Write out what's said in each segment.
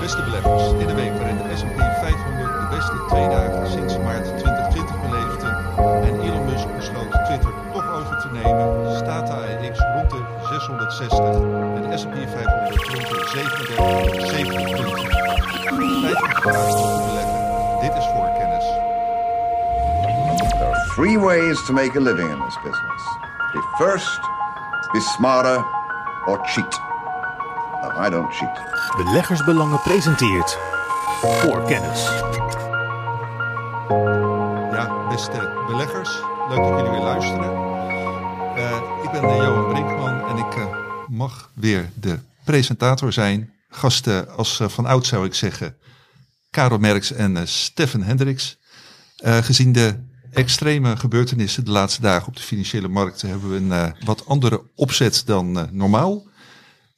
Beste beleggers, in de week waarin de S&P 500 de beste twee dagen sinds maart 2020 beleefde en Elon Musk besloot Twitter toch over te nemen, staat de rond de 660 en de S&P 500 rond de 37, 70 punten. 50 vragen over beleggen. Dit is voorkennis. There are three ways to make a living in this business. Be first, be smarter, or cheat. I don't cheat. Beleggersbelangen presenteert voor kennis. Ja, beste beleggers, leuk dat jullie weer luisteren. Eh, ik ben eh, Johan Brinkman en ik eh, mag weer de presentator zijn. Gasten als eh, van oud zou ik zeggen, Karel Merks en eh, Stefan Hendricks. Eh, gezien de extreme gebeurtenissen de laatste dagen op de financiële markten hebben we een eh, wat andere opzet dan eh, normaal.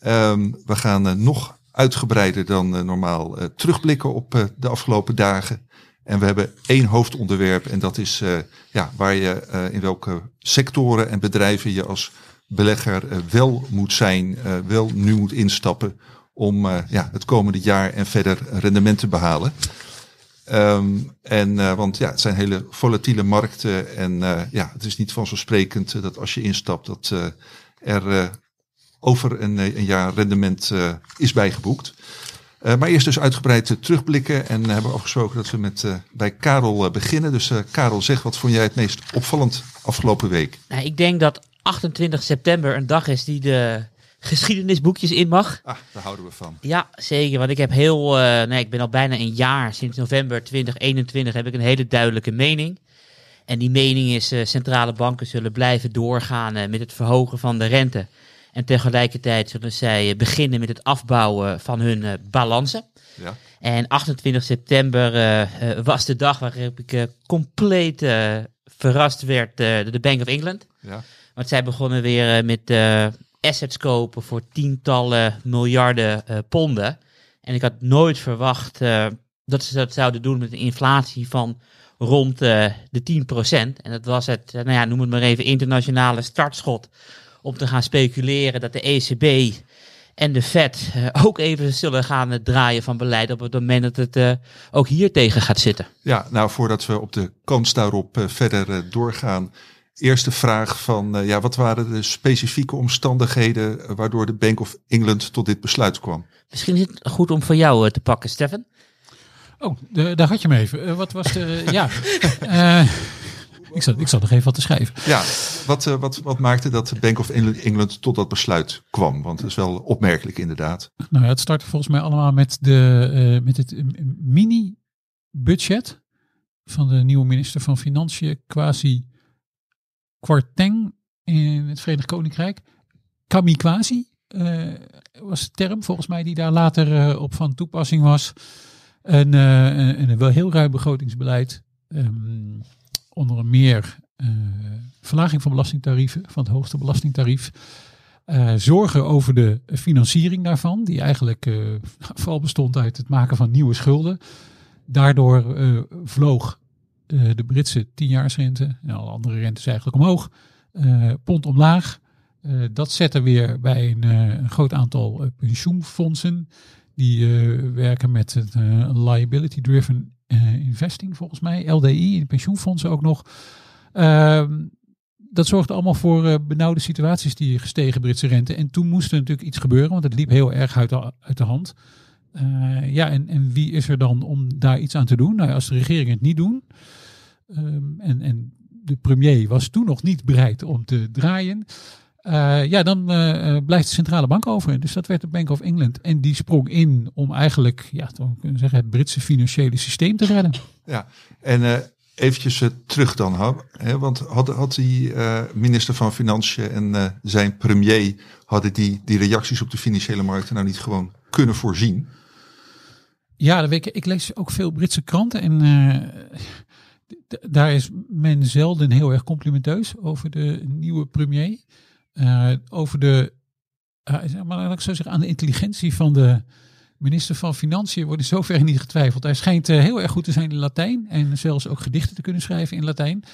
Ehm, we gaan eh, nog uitgebreider dan eh, normaal eh, terugblikken op de afgelopen dagen. En we hebben één hoofdonderwerp en dat is ja, waar je in welke sectoren en bedrijven je als belegger wel moet zijn, wel nu moet instappen om ja, het komende jaar en verder rendement te behalen. Ehm, en, want ja, het zijn hele volatiele markten en ja, het is niet vanzelfsprekend dat als je instapt dat er over een, eh, een jaar rendement eh, is bijgeboekt. Eh, maar eerst dus uitgebreid terugblikken en hebben we afgesproken dat we met, bij Karel beginnen. Dus Karel, zeg wat vond jij het meest opvallend afgelopen week? Nou, ik denk dat 28 september een dag is die de geschiedenisboekjes in mag. Ah, daar houden we van. Ja, zeker. Want ik heb heel, nee, ik ben al bijna een jaar, sinds november 2021, heb ik een hele duidelijke mening. En die mening is, centrale banken zullen blijven doorgaan met het verhogen van de rente. En tegelijkertijd zullen zij eh, beginnen met het afbouwen van hun eh, balansen. Ja. En 28 september eh, was de dag waarop ik compleet verrast werd door de Bank of England. Ja. Want zij begonnen weer met assets kopen voor tientallen miljarden ponden. En ik had nooit verwacht dat ze dat zouden doen met een inflatie van rond de 10%. En dat was het, nou ja, noem het maar even, internationale startschot om te gaan speculeren dat de ECB en de Fed eh, ook even zullen gaan eh, draaien van beleid op het moment dat het eh, ook hier tegen gaat zitten. ja, nou voordat we op de kans daarop verder doorgaan. Eerste vraag van, eh, ja, wat waren de specifieke omstandigheden waardoor de Bank of England tot dit besluit kwam? Misschien is het goed om voor jou te pakken, Stefan. Oh, de- daar had je me even. Wat was de. ja. Ik, zat, ik zat nog even wat te schrijven. Ja, wat, eh, wat, wat maakte dat de Bank of England tot dat besluit kwam? Want dat is wel opmerkelijk inderdaad. Nou ja, het startte volgens mij allemaal met, de, eh, met het mini-budget van de nieuwe minister van Financiën, quasi Kwarteng in het Verenigd Koninkrijk. Kamikaze eh, was de term volgens mij die daar later op van toepassing was. Eh, een, een wel heel ruim begrotingsbeleid. ehm, onder meer eh, verlaging van belastingtarieven, van het hoogste belastingtarief. Eh, zorgen over de financiering daarvan, die eigenlijk eh, vooral bestond uit het maken van nieuwe schulden. Daardoor vloog de Britse tienjaarsrente en alle andere rentes eigenlijk omhoog. pond omlaag. Dat zette weer bij een, een groot aantal pensioenfondsen. Die werken met eh, liability-driven investing, volgens mij. LDI, in pensioenfondsen ook nog. Ehm, dat zorgde allemaal voor eh, benauwde situaties, die gestegen Britse rente. En toen moest er natuurlijk iets gebeuren, want het liep heel erg uit de, uit de hand. Eh, ja, en, en wie is er dan om daar iets aan te doen? Nou, als de regeringen het niet doen, ehm, en, en de premier was toen nog niet bereid om te draaien, eh, ja, dan eh, eh, blijft de centrale bank over. Dus dat werd de Bank of England. En die sprong in om eigenlijk, ja, toch kunnen zeggen, het Britse financiële systeem te redden. Ja, en eh eventjes terug dan, hè, hè, want had, had die minister van Financiën en zijn premier, hadden die, die reacties op de financiële markten nou niet gewoon kunnen voorzien? Ja, ik. Ik lees ook veel Britse kranten en daar is men zelden heel erg complimenteus over de nieuwe premier. Eh, over de, zeg maar laat ik zo zeggen, aan de intelligentie van de minister van Financiën wordt in zoverre niet getwijfeld. Hij schijnt eh, heel erg goed te zijn in Latijn en zelfs ook gedichten te kunnen schrijven in Latijn.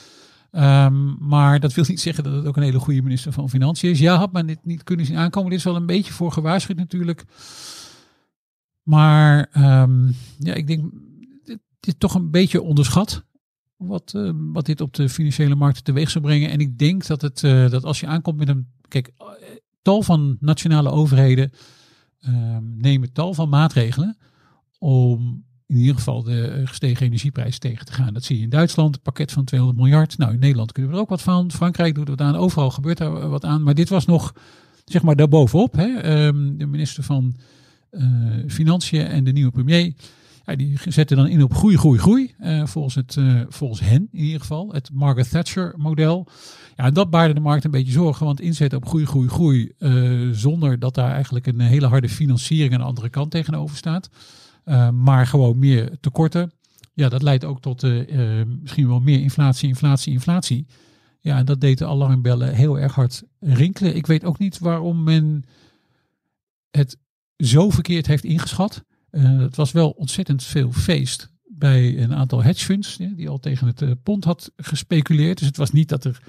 Ehm, maar dat wil niet zeggen dat het ook een hele goede minister van Financiën is. Ja, had men dit niet kunnen zien aankomen. Dit is wel een beetje voor gewaarschuwd natuurlijk. Maar ehm, ja, ik denk, dit, dit toch een beetje onderschat. Wat, eh, wat dit op de financiële markten teweeg zou brengen. En ik denk dat, het, eh, dat als je aankomt met een. Kijk, eh, tal van nationale overheden ehm, nemen tal van maatregelen. om in ieder geval de gestegen energieprijs tegen te gaan. Dat zie je in Duitsland, een pakket van 200 miljard. Nou, in Nederland kunnen we er ook wat van. Frankrijk doet er wat aan. Overal gebeurt eh, wat aan. Maar dit was nog, zeg maar, daarbovenop. Hè. Ehm, de minister van Financiën en de nieuwe premier. Die zetten dan in op groei, groei, groei. eh, volgens, het, eh, volgens hen in ieder geval. Het Margaret Thatcher model. Ja, en dat baarde de markt een beetje zorgen. Want inzet op groei, groei, groei. eh, zonder dat daar eigenlijk een hele harde financiering aan de andere kant tegenover staat. Maar gewoon meer tekorten. Ja, dat leidt ook tot misschien wel meer inflatie, inflatie, inflatie. Ja, en dat deed de alarmbellen heel erg hard rinkelen. Ik weet ook niet waarom men het zo verkeerd heeft ingeschat. Uh, het was wel ontzettend veel feest bij een aantal hedge funds die al tegen het uh, pond had gespeculeerd. Dus het was niet dat er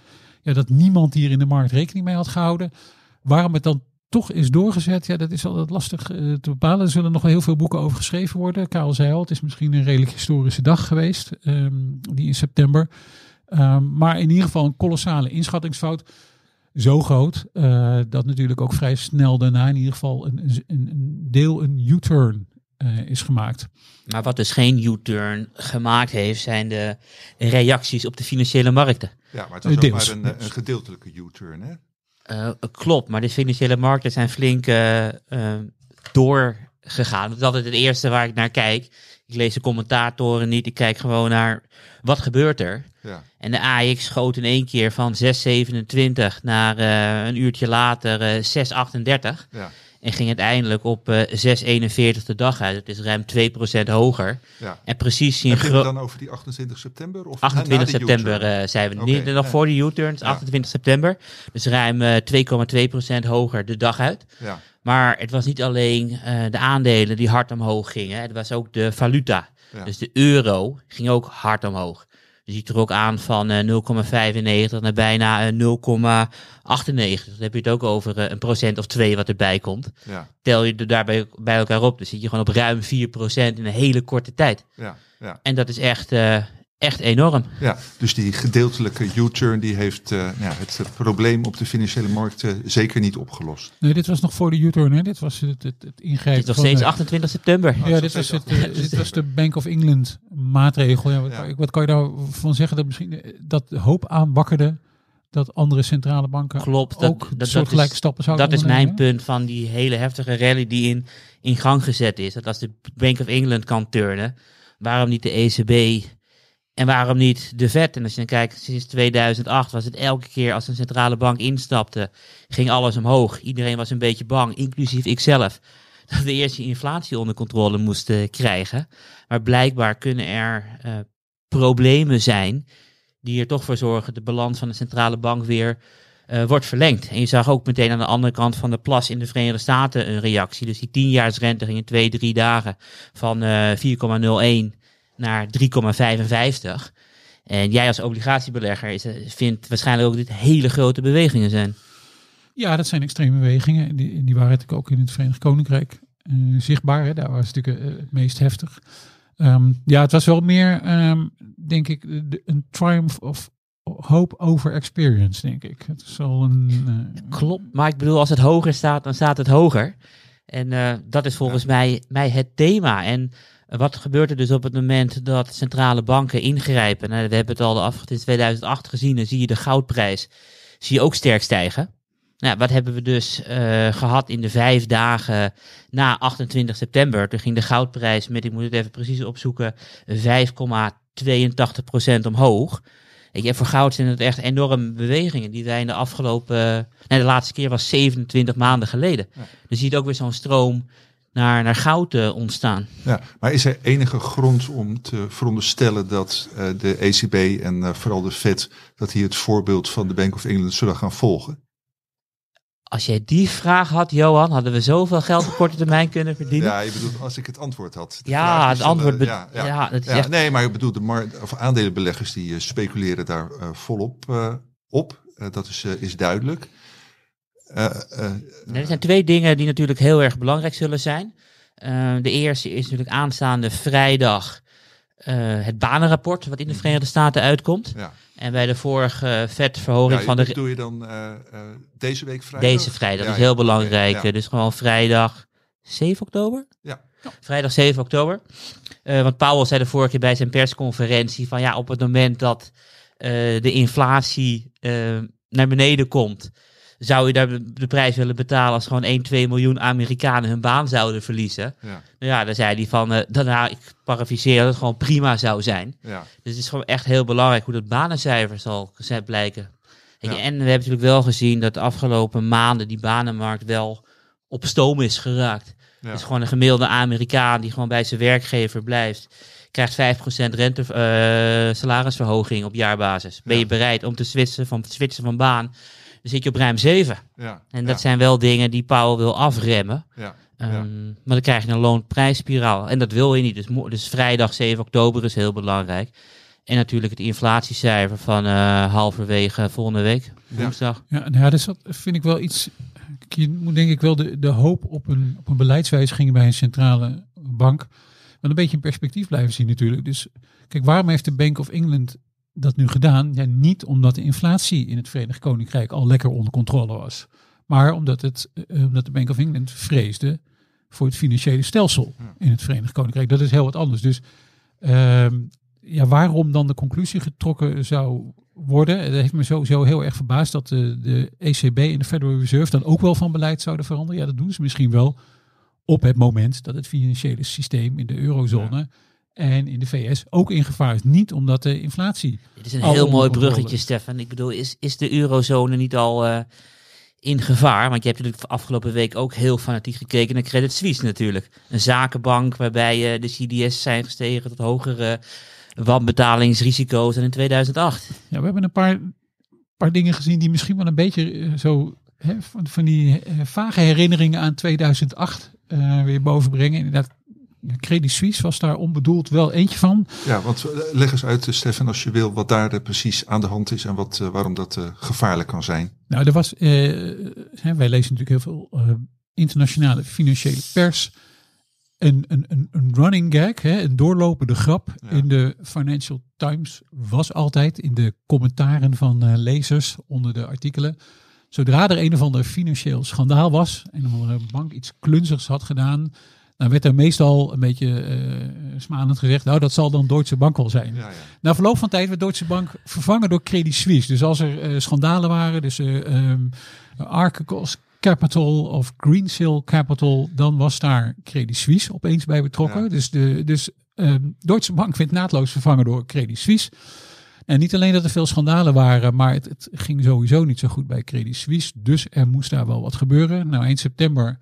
ja, dat niemand hier in de markt rekening mee had gehouden. Waarom het dan toch is doorgezet, ja, dat is altijd lastig uh, te bepalen. Er zullen nog wel heel veel boeken over geschreven worden. Karel zei al, het is misschien een redelijk historische dag geweest, um, die in september. Um, maar in ieder geval een kolossale inschattingsfout. Zo groot dat natuurlijk ook vrij snel daarna in ieder geval een, een, een deel een U-turn uh, is gemaakt. Maar wat dus geen U-turn gemaakt heeft, zijn de reacties op de financiële markten. Ja, maar het was ook maar een, een gedeeltelijke U-turn, hè? Uh, klopt, maar de financiële markten zijn flink uh, uh, doorgegaan. Dat is altijd het eerste waar ik naar kijk. Ik lees de commentatoren niet, ik kijk gewoon naar wat gebeurt er. Ja. En de AX schoot in één keer van 6,27 naar eh, een uurtje later 6,38. Ja. En ging uiteindelijk op uh, 6,41 de dag uit. Het is ruim 2% hoger. Ja. En precies zien het dan over die 28 september? Of 28 september uh, zijn we. Okay. Niet nog ja. voor de U-turns, 28 september. Dus ruim uh, 2,2% hoger de dag uit. Ja. Maar het was niet alleen de aandelen die hard omhoog gingen. Het was ook de valuta. Ja. Dus de euro ging ook hard omhoog. Je ziet er ook aan van uh, 0,95 naar bijna uh, 0,98. Dan heb je het ook over uh, een procent of twee wat erbij komt. Ja. Tel je er daarbij bij elkaar op, dan zit je gewoon op ruim 4% in een hele korte tijd. Ja. Ja. En dat is echt, uh, echt enorm. Ja, dus die gedeeltelijke U-turn die heeft uh, ja, het probleem op de financiële markten zeker niet opgelost. Nee, dit was nog voor de U-turn, hè? Dit was het, het, het ingrijpen. Dit is nog steeds 28 september. Oh, ja, dit was, het, uh, dit was de Bank of England maatregel. Ja, wat, Ja. wat kan je daarvan zeggen? Dat misschien dat hoop aanwakkerde dat andere centrale banken Klopt, dat- ook dat- dat, dat soortgelijke is- stappen zouden Dat is mijn punt van die hele heftige rally die in, in gang gezet is. Dat als de Bank of England kan turnen, waarom niet de ECB en waarom niet de Fed? En als je dan kijkt, sinds 2008 was het elke keer als een centrale bank instapte, ging alles omhoog. Iedereen was een beetje bang, inclusief ikzelf, dat we eerst die inflatie onder controle moesten krijgen. Maar blijkbaar kunnen er eh, problemen zijn die er toch voor zorgen de balans van de centrale bank weer eh, wordt verlengd. En je zag ook meteen aan de andere kant van de plas in de Verenigde Staten een reactie. Dus die tienjaarsrente ging in twee, drie dagen van eh 4,01 naar 3,55. En jij als obligatiebelegger is, eh, vindt waarschijnlijk ook dit hele grote bewegingen zijn. Ja, dat zijn extreme bewegingen. En die, die waren natuurlijk ook in het Verenigd Koninkrijk eh, zichtbaar. Hè? Daar was het natuurlijk eh, het meest heftig. Ehm, ja, het was wel meer, ehm, denk ik, de- een triumph of hope over experience, denk ik. Het is al een... eh, Klopt, maar ik bedoel, als het hoger staat, dan staat het hoger. En dat is volgens mij, mij het thema. En wat gebeurt er dus op het moment dat centrale banken ingrijpen? Nou, we hebben het al de af, in 2008 gezien, dan zie je de goudprijs zie je ook sterk stijgen. Nou, wat hebben we dus eh, gehad in de vijf dagen na 28 september? Toen ging de goudprijs met, ik moet het even precies opzoeken, 5,82% omhoog. Ik heb voor goud zijn het echt enorme bewegingen die wij in de afgelopen, nee, de laatste keer was 27 maanden geleden. Ja. Dus je ziet ook weer zo'n stroom naar, naar goud uh, ontstaan. Ja, maar is er enige grond om te veronderstellen dat uh, de ECB en uh, vooral de Fed, dat hier het voorbeeld van de Bank of England zullen gaan volgen? Als jij die vraag had, Johan, hadden we zoveel geld op korte termijn kunnen verdienen. Ja, je bedoelt als ik het antwoord had. Ja, het antwoord. Ja, ja, ja, het is ja, echt... Nee, maar ik bedoel, de markt, of aandelenbeleggers die speculeren daar volop op. dat is, is duidelijk. Nee, er zijn twee dingen die natuurlijk heel erg belangrijk zullen zijn. Eh, de eerste is natuurlijk aanstaande vrijdag eh, het banenrapport, wat in de Verenigde Staten uitkomt. Ja. En bij de vorige vetverhoging Ja, van de dat doe je dan eh, eh, deze week vrijdag? Deze vrijdag, Ja, is heel belangrijk. Dus gewoon vrijdag 7 oktober? Ja. Vrijdag 7 oktober. Eh, want Powell zei de vorige keer bij zijn persconferentie van ja, op het moment dat eh, de inflatie eh, naar beneden komt, zou je daar de prijs willen betalen als gewoon 1, 2 miljoen Amerikanen hun baan zouden verliezen. Ja, Nou ja, dan zei hij van, eh daarna, ik parafiseer, dat het gewoon prima zou zijn. ja, Dus het is gewoon echt heel belangrijk hoe dat banencijfer zal blijken. Ja. En we hebben natuurlijk wel gezien dat de afgelopen maanden die banenmarkt wel op stoom is geraakt. ja. Dus gewoon een gemiddelde Amerikaan die gewoon bij zijn werkgever blijft, krijgt 5% rente, eh, salarisverhoging op jaarbasis. Ben je bereid om te switchen van, switchen van baan, dan zit je op ruim 7. ja, En ja, dat zijn wel dingen die Powell wil afremmen. ja, Ehm, ja. Maar dan krijg je een loonprijsspiraal. En dat wil je niet. Dus, dus vrijdag 7 oktober is heel belangrijk. En natuurlijk het inflatiecijfer van eh, halverwege volgende week, woensdag. Ja, nou ja, dus dat vind ik wel iets. Je moet denk ik wel de, de hoop op een, op een beleidswijziging bij een centrale bank. wel een beetje in perspectief blijven zien natuurlijk. Dus kijk, waarom heeft de Bank of England dat nu gedaan? Ja, niet omdat de inflatie in het Verenigd Koninkrijk al lekker onder controle was. Maar omdat, het, eh, omdat de Bank of England vreesde voor het financiële stelsel in het Verenigd Koninkrijk. Dat is heel wat anders. Dus ehm, ja, waarom dan de conclusie getrokken zou worden. Het heeft me sowieso heel erg verbaasd dat de, de ECB en de Federal Reserve dan ook wel van beleid zouden veranderen. Ja, dat doen ze misschien wel op het moment dat het financiële systeem in de eurozone en in de VS ook in gevaar is. Niet omdat de inflatie. Dit is een heel mooi bruggetje, Stefan. Ik bedoel, is, is de eurozone niet al eh, in gevaar? Want je hebt natuurlijk afgelopen week ook heel fanatiek gekeken naar Credit Suisse natuurlijk. Een zakenbank waarbij eh, de CDS zijn gestegen tot hogere wanbetalingsrisico's dan in 2008. Ja, we hebben een paar, paar dingen gezien die misschien wel een beetje eh, zo van, van die eh, vage herinneringen aan 2008 eh, weer bovenbrengen. Inderdaad, Credit Suisse was daar onbedoeld wel eentje van. Ja, want eh, leg eens uit, eh, Stefan, als je wil, wat daar eh, precies aan de hand is en wat, waarom dat gevaarlijk kan zijn. Nou, er was, eh, wij lezen natuurlijk heel veel eh, internationale financiële pers. Een, een, een, een running gag, hè, een doorlopende grap Ja. in de Financial Times was altijd in de commentaren van eh, lezers onder de artikelen. Zodra er een of ander financieel schandaal was en een andere bank iets klunzigs had gedaan, dan werd er meestal een beetje eh smalend gezegd, nou dat zal dan Deutsche Bank wel zijn. Ja, ja. Na verloop van tijd werd Deutsche Bank vervangen door Credit Suisse. Dus als er eh, schandalen waren, dus Archegos Capital of Greensill Capital, dan was daar Credit Suisse opeens bij betrokken. Ja. Dus, de, dus ehm, Deutsche Bank werd naadloos vervangen door Credit Suisse. En niet alleen dat er veel schandalen waren, maar het, het ging sowieso niet zo goed bij Credit Suisse. Dus er moest daar wel wat gebeuren. Nou, eind september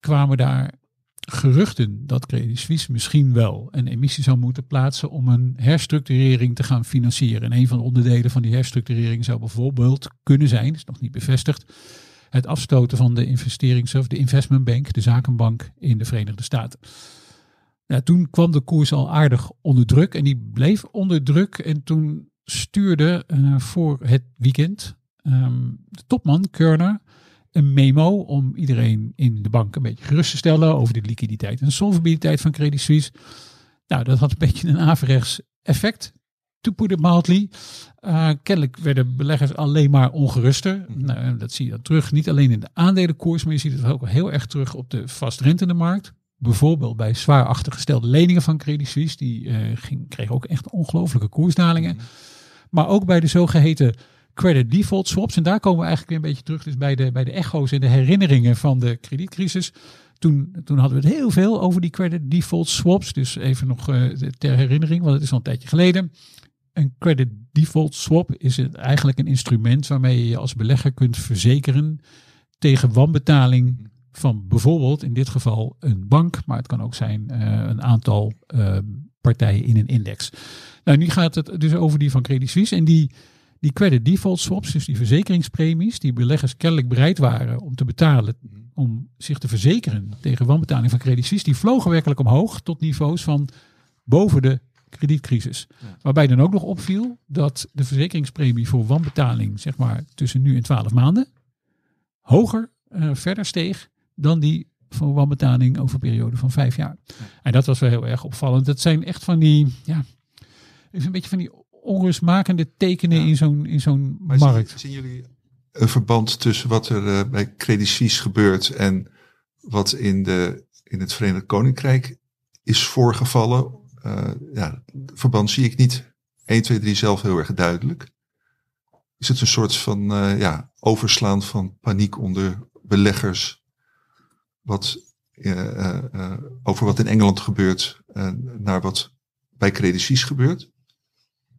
kwamen daar geruchten dat Credit Suisse misschien wel een emissie zou moeten plaatsen om een herstructurering te gaan financieren. En een van de onderdelen van die herstructurering zou bijvoorbeeld kunnen zijn, is nog niet bevestigd, het afstoten van de investerings- of de investmentbank, de zakenbank in de Verenigde Staten. Ja, toen kwam de koers al aardig onder druk en die bleef onder druk. En toen stuurde eh, voor het weekend ehm, de topman Kerner een memo om iedereen in de bank een beetje gerust te stellen over de liquiditeit en solvabiliteit van Credit Suisse. Nou, dat had een beetje een averechts effect, to put it mildly. Eh, kennelijk werden beleggers alleen maar ongeruster. Nou, en dat zie je dan terug, niet alleen in de aandelenkoers, maar je ziet het ook heel erg terug op de vastrentende markt. Bijvoorbeeld bij zwaar achtergestelde leningen van Credit Suisse. Die eh, ging, kregen ook echt ongelooflijke koersdalingen. Maar ook bij de zogeheten credit default swaps. En daar komen we eigenlijk weer een beetje terug dus bij, de, bij de echo's en de herinneringen van de kredietcrisis. Toen, toen hadden we het heel veel over die credit default swaps. Dus even nog eh, ter herinnering, want het is al een tijdje geleden. Een credit default swap is het eigenlijk een instrument waarmee je je als belegger kunt verzekeren tegen wanbetaling van bijvoorbeeld in dit geval een bank, maar het kan ook zijn eh, een aantal eh, partijen in een index. Nou, nu gaat het dus over die van Credit Suisse en die, die credit default swaps, dus die verzekeringspremies die beleggers kennelijk bereid waren om te betalen om zich te verzekeren tegen wanbetaling van Credit Suisse, die vlogen werkelijk omhoog tot niveaus van boven de kredietcrisis. Waarbij dan ook nog opviel dat de verzekeringspremie voor wanbetaling, zeg maar tussen nu en 12 maanden, hoger eh, verder steeg dan die voor wanbetaling over een periode van vijf jaar. En dat was wel heel erg opvallend. Dat zijn echt van die, ja, is een beetje van die onrustmakende tekenen Ja. in zo'n in zo'n markt. Zien, zien jullie een verband tussen wat er eh, bij Credit Suisse gebeurt en wat in, de, in het Verenigd Koninkrijk is voorgevallen? Eh, ja, verband zie ik niet 1, 2, 3 zelf heel erg duidelijk. Is het een soort van eh, ja, overslaan van paniek onder beleggers? Wat, over wat in Engeland gebeurt naar wat bij Credit Suisse gebeurt?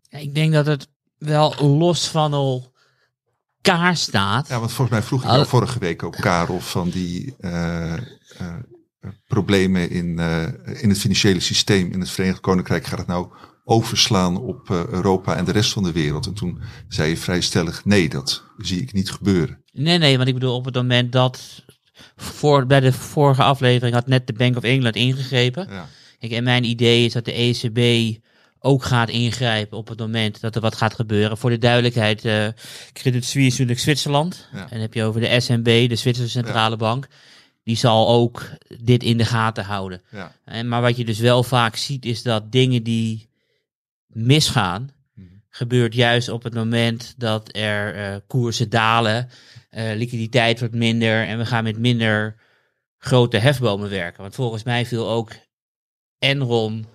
Ik denk dat het wel los van elkaar staat. Ja, want volgens mij vroeg ik jou vorige week ook, Karel, van die eh, eh, problemen in, eh, in het financiële systeem in het Verenigd Koninkrijk. Gaat het nou overslaan op eh, Europa en de rest van de wereld? En toen zei je vrij stellig, nee, dat zie ik niet gebeuren. Nee, nee, want ik bedoel op het moment dat voor, bij de vorige aflevering had net de Bank of England ingegrepen. Ja, Kijk, en mijn idee is dat de ECB ook gaat ingrijpen op het moment dat er wat gaat gebeuren. Voor de duidelijkheid, eh Credit Suisse is natuurlijk Zwitserland. Ja. En dan heb je over de SNB, de Zwitserse Centrale Bank. Die zal ook dit in de gaten houden. ja, En, maar wat je dus wel vaak ziet, is dat dingen die misgaan, Mhm. gebeurt juist op het moment dat er eh, koersen dalen, eh, liquiditeit wordt minder en we gaan met minder grote hefbomen werken. Want volgens mij viel ook Enron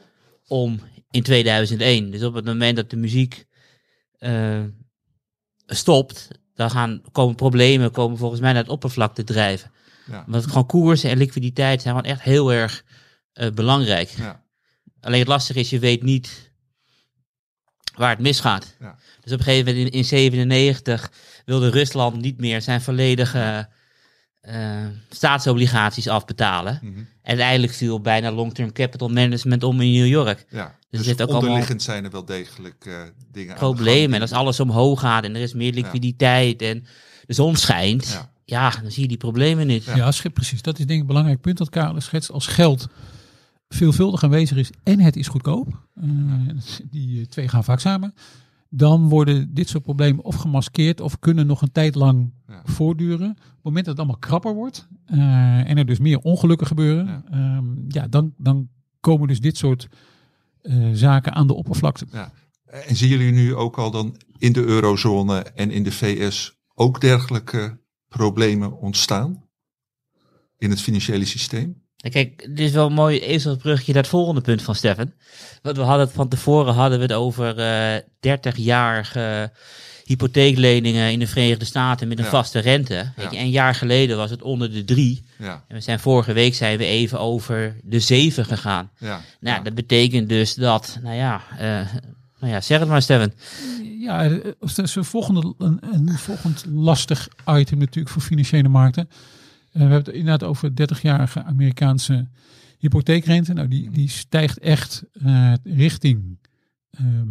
om in 2001. Dus op het moment dat de muziek eh, stopt, dan gaan, komen problemen komen volgens mij naar het oppervlak te drijven. ja, Want gewoon koersen en liquiditeit zijn gewoon echt heel erg eh, belangrijk. ja, Alleen het lastige is, je weet niet waar het misgaat. Ja. Dus op een gegeven moment in, in 97 wilde Rusland niet meer zijn volledige eh, staatsobligaties afbetalen. mhm, En uiteindelijk viel bijna long-term capital management om in New York. ja. Dus Dus, het ook allemaal onderliggend zijn er wel degelijk eh, dingen aan de gang Problemen. En als alles omhoog gaat en er is meer liquiditeit en de zon schijnt, Ja. ja, dan zie je die problemen niet. Ja, schip, precies. Dat is denk ik een belangrijk punt dat Karel schetst. Als geld veelvuldig aanwezig is en het is goedkoop, eh, die twee gaan vaak samen, dan worden dit soort problemen of gemaskeerd of kunnen nog een tijd lang Ja. voortduren. Op het moment dat het allemaal krapper wordt eh, en er dus meer ongelukken gebeuren, Ja. ja, ja dan, dan komen dus dit soort eh, zaken aan de oppervlakte. En zien jullie nu ook al dan in de eurozone en in de VS ook dergelijke problemen ontstaan? In het financiële systeem? Kijk, dit is wel een mooi ezelsbrugje naar het volgende punt van Stefan. Want we hadden het van tevoren hadden we het over eh 30-jarige hypotheekleningen in de Verenigde Staten met een Ja. vaste rente. Weet Ja. een jaar geleden was het onder de drie. Ja, En we zijn vorige week zijn we even over de zeven gegaan. ja. Nou, ja. dat betekent dus dat, nou ja, eh, nou ja, zeg het maar Stefan. Ja, eh, dat is een, volgende, een, een volgend lastig item natuurlijk voor financiële markten. Eh, we hebben het inderdaad over 30-jarige Amerikaanse hypotheekrente. Nou, die, die stijgt echt eh, richting ehm,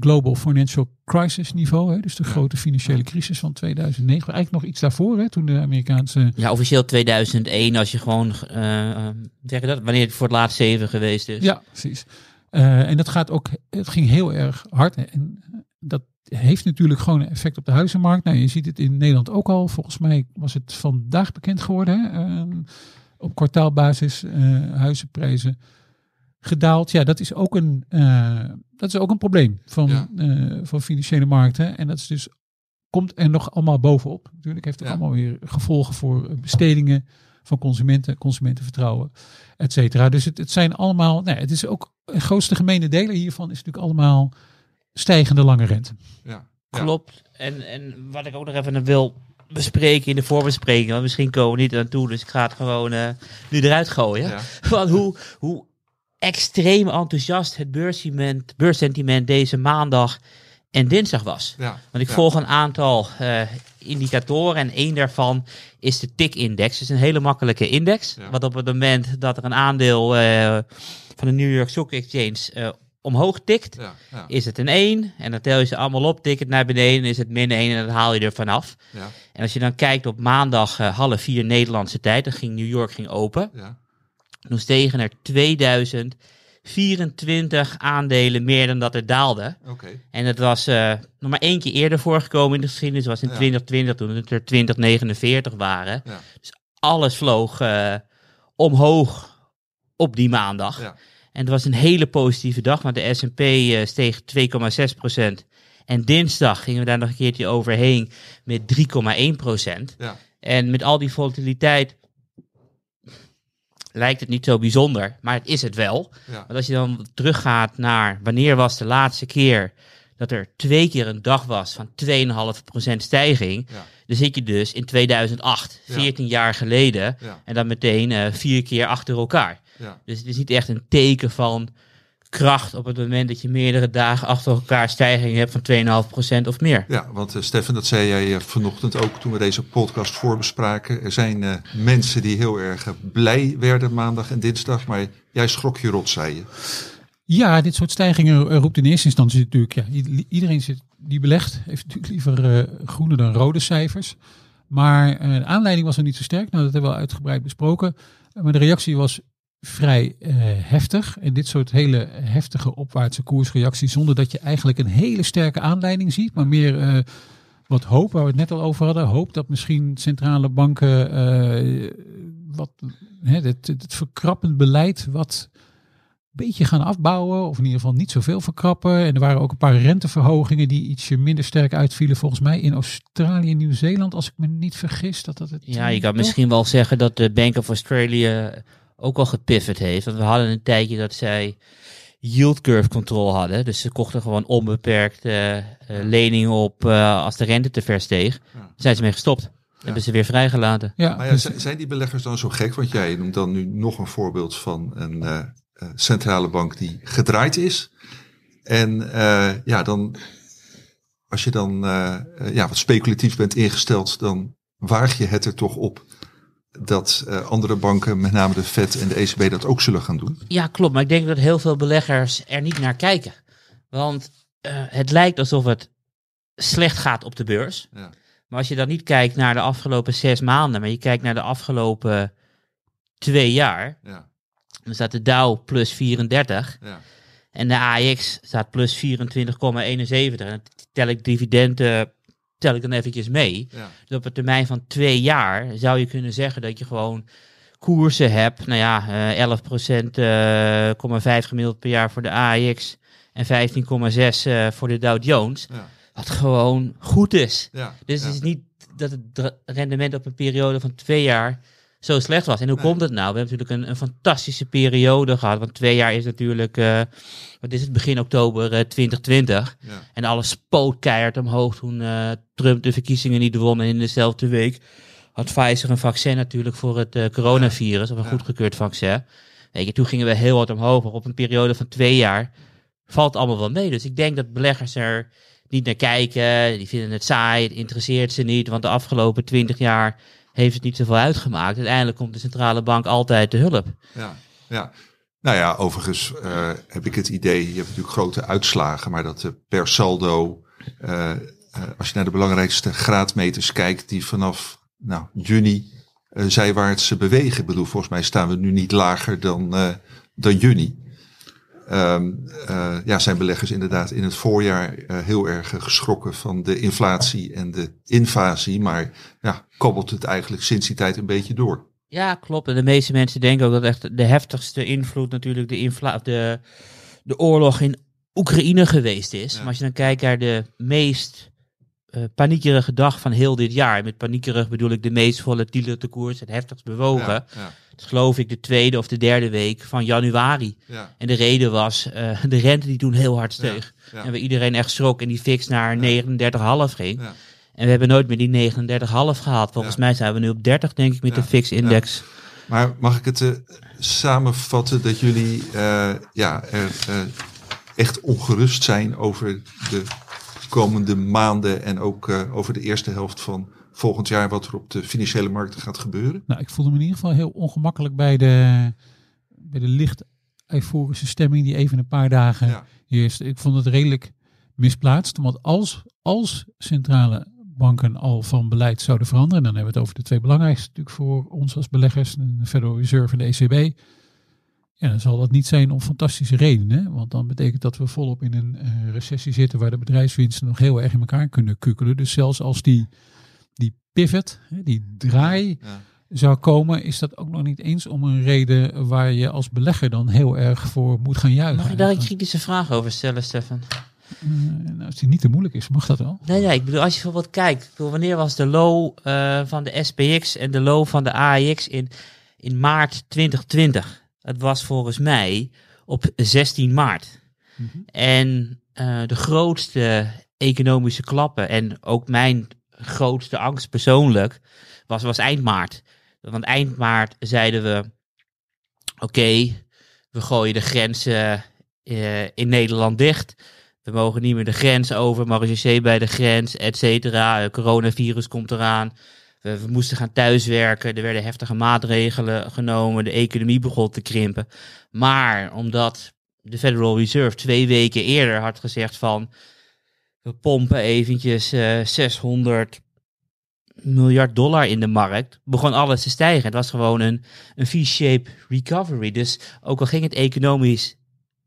global financial crisis niveau. Hè, dus de Ja. grote financiële crisis van 2009. Eigenlijk nog iets daarvoor, hè, toen de Amerikaanse... Ja, officieel 2001 als je gewoon, eh, eh, zeg je dat, wanneer het voor het laatst zeven geweest is. Ja, precies. En dat gaat ook, het ging heel erg hard. En dat heeft natuurlijk gewoon een effect op de huizenmarkt. Nou, je ziet het in Nederland ook al. Volgens mij was het vandaag bekend geworden. Hè? Ehm, op kwartaalbasis eh, huizenprijzen gedaald. Ja, dat is ook een, eh, dat is ook een probleem van, Ja. eh, van financiële markten. En dat is dus, komt er nog allemaal bovenop. Natuurlijk heeft het Ja. allemaal weer gevolgen voor eh, bestedingen van consumenten, consumentenvertrouwen, et cetera. Dus het, het zijn allemaal, nou, het is ook, de grootste gemene deler hiervan is natuurlijk allemaal stijgende lange rente. ja. Ja. Klopt. En, en wat ik ook nog even wil bespreken in de voorbespreking, want misschien komen we niet aan toe, dus ik ga het gewoon eh, nu eruit gooien. Ja. Van hoe, hoe extreem enthousiast het beurssentiment, beurssentiment deze maandag en dinsdag was. Ja. Want ik Ja. volg een aantal eh, indicatoren en één daarvan is de TIC-index. Het is een hele makkelijke index. Ja. Wat op het moment dat er een aandeel eh, van de New York Stock Exchange eh, omhoog tikt, Ja. Ja. is het een 1. En dan tel je ze allemaal op, tik het naar beneden, is het min 1 en dan haal je er vanaf. Ja. En als je dan kijkt op maandag eh, half vier Nederlandse tijd, dan ging New York ging open. Ja. Toen stegen er 2024 aandelen meer dan dat er daalde. Oké. En het was eh, nog maar één keer eerder voorgekomen in de geschiedenis. Dat was in Ja. 2020 toen het er 2049 waren. Ja. alles vloog eh, omhoog op die maandag. En het was een hele positieve dag, want de S&P eh, steeg 2,6%. En dinsdag gingen we daar nog een keertje overheen met 3,1%. Ja. En met al die volatiliteit lijkt het niet zo bijzonder, maar het is het wel. Ja. Want als je dan teruggaat naar wanneer was de laatste keer dat er twee keer een dag was van 2,5% stijging, Ja. dan zit je dus in 2008, Ja. 14 jaar geleden, en dan meteen eh, vier keer achter elkaar. Ja. Dus het is niet echt een teken van kracht op het moment dat je meerdere dagen achter elkaar stijging hebt van 2,5% of meer. Ja, want uh, Stefan, dat zei jij uh, vanochtend ook toen we deze podcast voorbespraken. Er zijn uh, mensen die heel erg blij werden maandag en dinsdag, maar jij schrok je rot, zei je. Ja, dit soort stijgingen roept in eerste instantie natuurlijk, ja, iedereen zit, die belegt heeft natuurlijk liever groene dan rode cijfers. Maar de aanleiding was er niet zo sterk, nou dat hebben we al uitgebreid besproken. Maar de reactie was vrij uh, heftig. En dit soort hele heftige opwaartse koersreacties, zonder dat je eigenlijk een hele sterke aanleiding ziet, maar meer uh, wat hoop, waar we het net al over hadden. Hoop dat misschien centrale banken uh, wat, hè, het, het verkrappend beleid wat een beetje gaan afbouwen, of in ieder geval niet zoveel verkrappen. En er waren ook een paar renteverhogingen die ietsje minder sterk uitvielen, volgens mij in Australië en Nieuw-Zeeland, als ik me niet vergis. Dat dat het, ja, je kan misschien wel zeggen dat de Bank of Australia ook al gepivot heeft. Want we hadden een tijdje dat zij yield curve control hadden. Dus ze kochten gewoon onbeperkt uh, uh, leningen op uh, als de rente te ver steeg. Daar zijn ze mee gestopt. Ja. Hebben ze weer vrijgelaten. Ja, maar ja, dus... zijn die beleggers dan zo gek? Want jij noemt dan nu nog een voorbeeld van een uh, centrale bank die gedraaid is. En uh, ja, dan als je dan uh, ja, wat speculatief bent ingesteld, dan waag je het er toch op dat uh, andere banken, met name de Fed en de ECB, dat ook zullen gaan doen. Ja, klopt. Maar ik denk dat heel veel beleggers er niet naar kijken. Want uh, het lijkt alsof het slecht gaat op de beurs. Ja. Maar als je dan niet kijkt naar de afgelopen zes maanden, maar je kijkt naar de afgelopen twee jaar, Ja, dan staat de Dow plus 34 ja, en de AX staat plus 24,71. En dan tel ik dividenden, tel ik dan eventjes mee. ja, Dus op een termijn van twee jaar zou je kunnen zeggen dat je gewoon koersen hebt. Nou ja, eh 11,5 uh, gemiddeld per jaar voor de AX en 15,6 uh, voor de Dow Jones. ja, Wat gewoon goed is. ja. Dus het is niet dat het rendement op een periode van twee jaar zo slecht was. En hoe komt het nou? We hebben natuurlijk een, een fantastische periode gehad. Want twee jaar is natuurlijk, eh, wat is het, begin oktober eh, 2020. Ja. En alles spoot keihard omhoog toen eh, Trump de verkiezingen niet won. En in dezelfde week had Pfizer een vaccin natuurlijk voor het eh, coronavirus. Of een Ja. goedgekeurd vaccin. Weet je, toen gingen we heel hard omhoog. Maar op een periode van twee jaar valt allemaal wel mee. Dus ik denk dat beleggers er niet naar kijken. Die vinden het saai, het interesseert ze niet. Want de afgelopen twintig jaar heeft het niet zoveel uitgemaakt. Uiteindelijk komt de centrale bank altijd te hulp. Ja, ja. Nou ja, overigens eh, heb ik het idee, je hebt natuurlijk grote uitslagen, maar dat de per saldo, eh, eh, als je naar de belangrijkste graadmeters kijkt, die vanaf nou, juni eh, zijwaarts bewegen. Ik bedoel, volgens mij staan we nu niet lager dan, eh, dan juni. Ehm, eh, ja, zijn beleggers inderdaad in het voorjaar eh, heel erg eh, geschrokken van de inflatie en de invasie, maar ja, kabbelt het eigenlijk sinds die tijd een beetje door. Ja, klopt. En de meeste mensen denken ook dat echt de heftigste invloed natuurlijk de, infla de, de oorlog in Oekraïne geweest is. Ja. Maar als je dan kijkt naar de meest eh, paniekerige dag van heel dit jaar. Met paniekerig bedoel ik de meest volatiele te koers, het heftigst bewogen. Ja, ja, Dat is geloof ik de tweede of de derde week van januari. ja, En de reden was eh, de rente die toen heel hard steeg. En waar iedereen echt schrok en die fix naar 39,5 ging. Ja. En we hebben nooit meer die 39,5 gehaald. Volgens mij zijn we nu op 30 denk ik met de fix-index. Maar mag ik het eh, samenvatten dat jullie ja, er, echt ongerust zijn over de komende maanden en ook eh, over de eerste helft van volgend jaar wat er op de financiële markten gaat gebeuren? Nou, ik voelde me in ieder geval heel ongemakkelijk bij de, bij de licht euforische stemming die even een paar dagen Ja, heerst. Ik vond het redelijk misplaatst. Want als, als centrale banken al van beleid zouden veranderen, dan hebben we het over de twee belangrijkste natuurlijk voor ons als beleggers, de Federal Reserve en de ECB. Ja, dan zal dat niet zijn om fantastische redenen. Want dan betekent dat we volop in een eh, recessie zitten waar de bedrijfswinsten nog heel erg in elkaar kunnen kukkelen. Dus zelfs als die, die pivot, die draai, ja, zou komen, is dat ook nog niet eens om een reden waar je als belegger dan heel erg voor moet gaan juichen. Mag ik daar een kritische vraag over stellen, Stefan? Eh, nou, als die niet te moeilijk is, mag dat wel. Nee, nee, ik bedoel, als je bijvoorbeeld kijkt, bedoel, wanneer was de low eh, van de SPX en de low van de AEX in, in maart 2020? Het was volgens mij op 16 maart. En eh, de grootste economische klappen en ook mijn grootste angst persoonlijk was, was eind maart. Want eind maart zeiden we, oké, we gooien de grenzen eh, in Nederland dicht. We mogen niet meer de grens over, marechaussee bij de grens, et cetera. Het coronavirus komt eraan. We, we moesten gaan thuiswerken. Er werden heftige maatregelen genomen. De economie begon te krimpen. Maar omdat de Federal Reserve twee weken eerder had gezegd van... We pompen eventjes eh 600 miljard dollar in de markt. Begon alles te stijgen. Het was gewoon een, een V-shape recovery. Dus ook al ging het economisch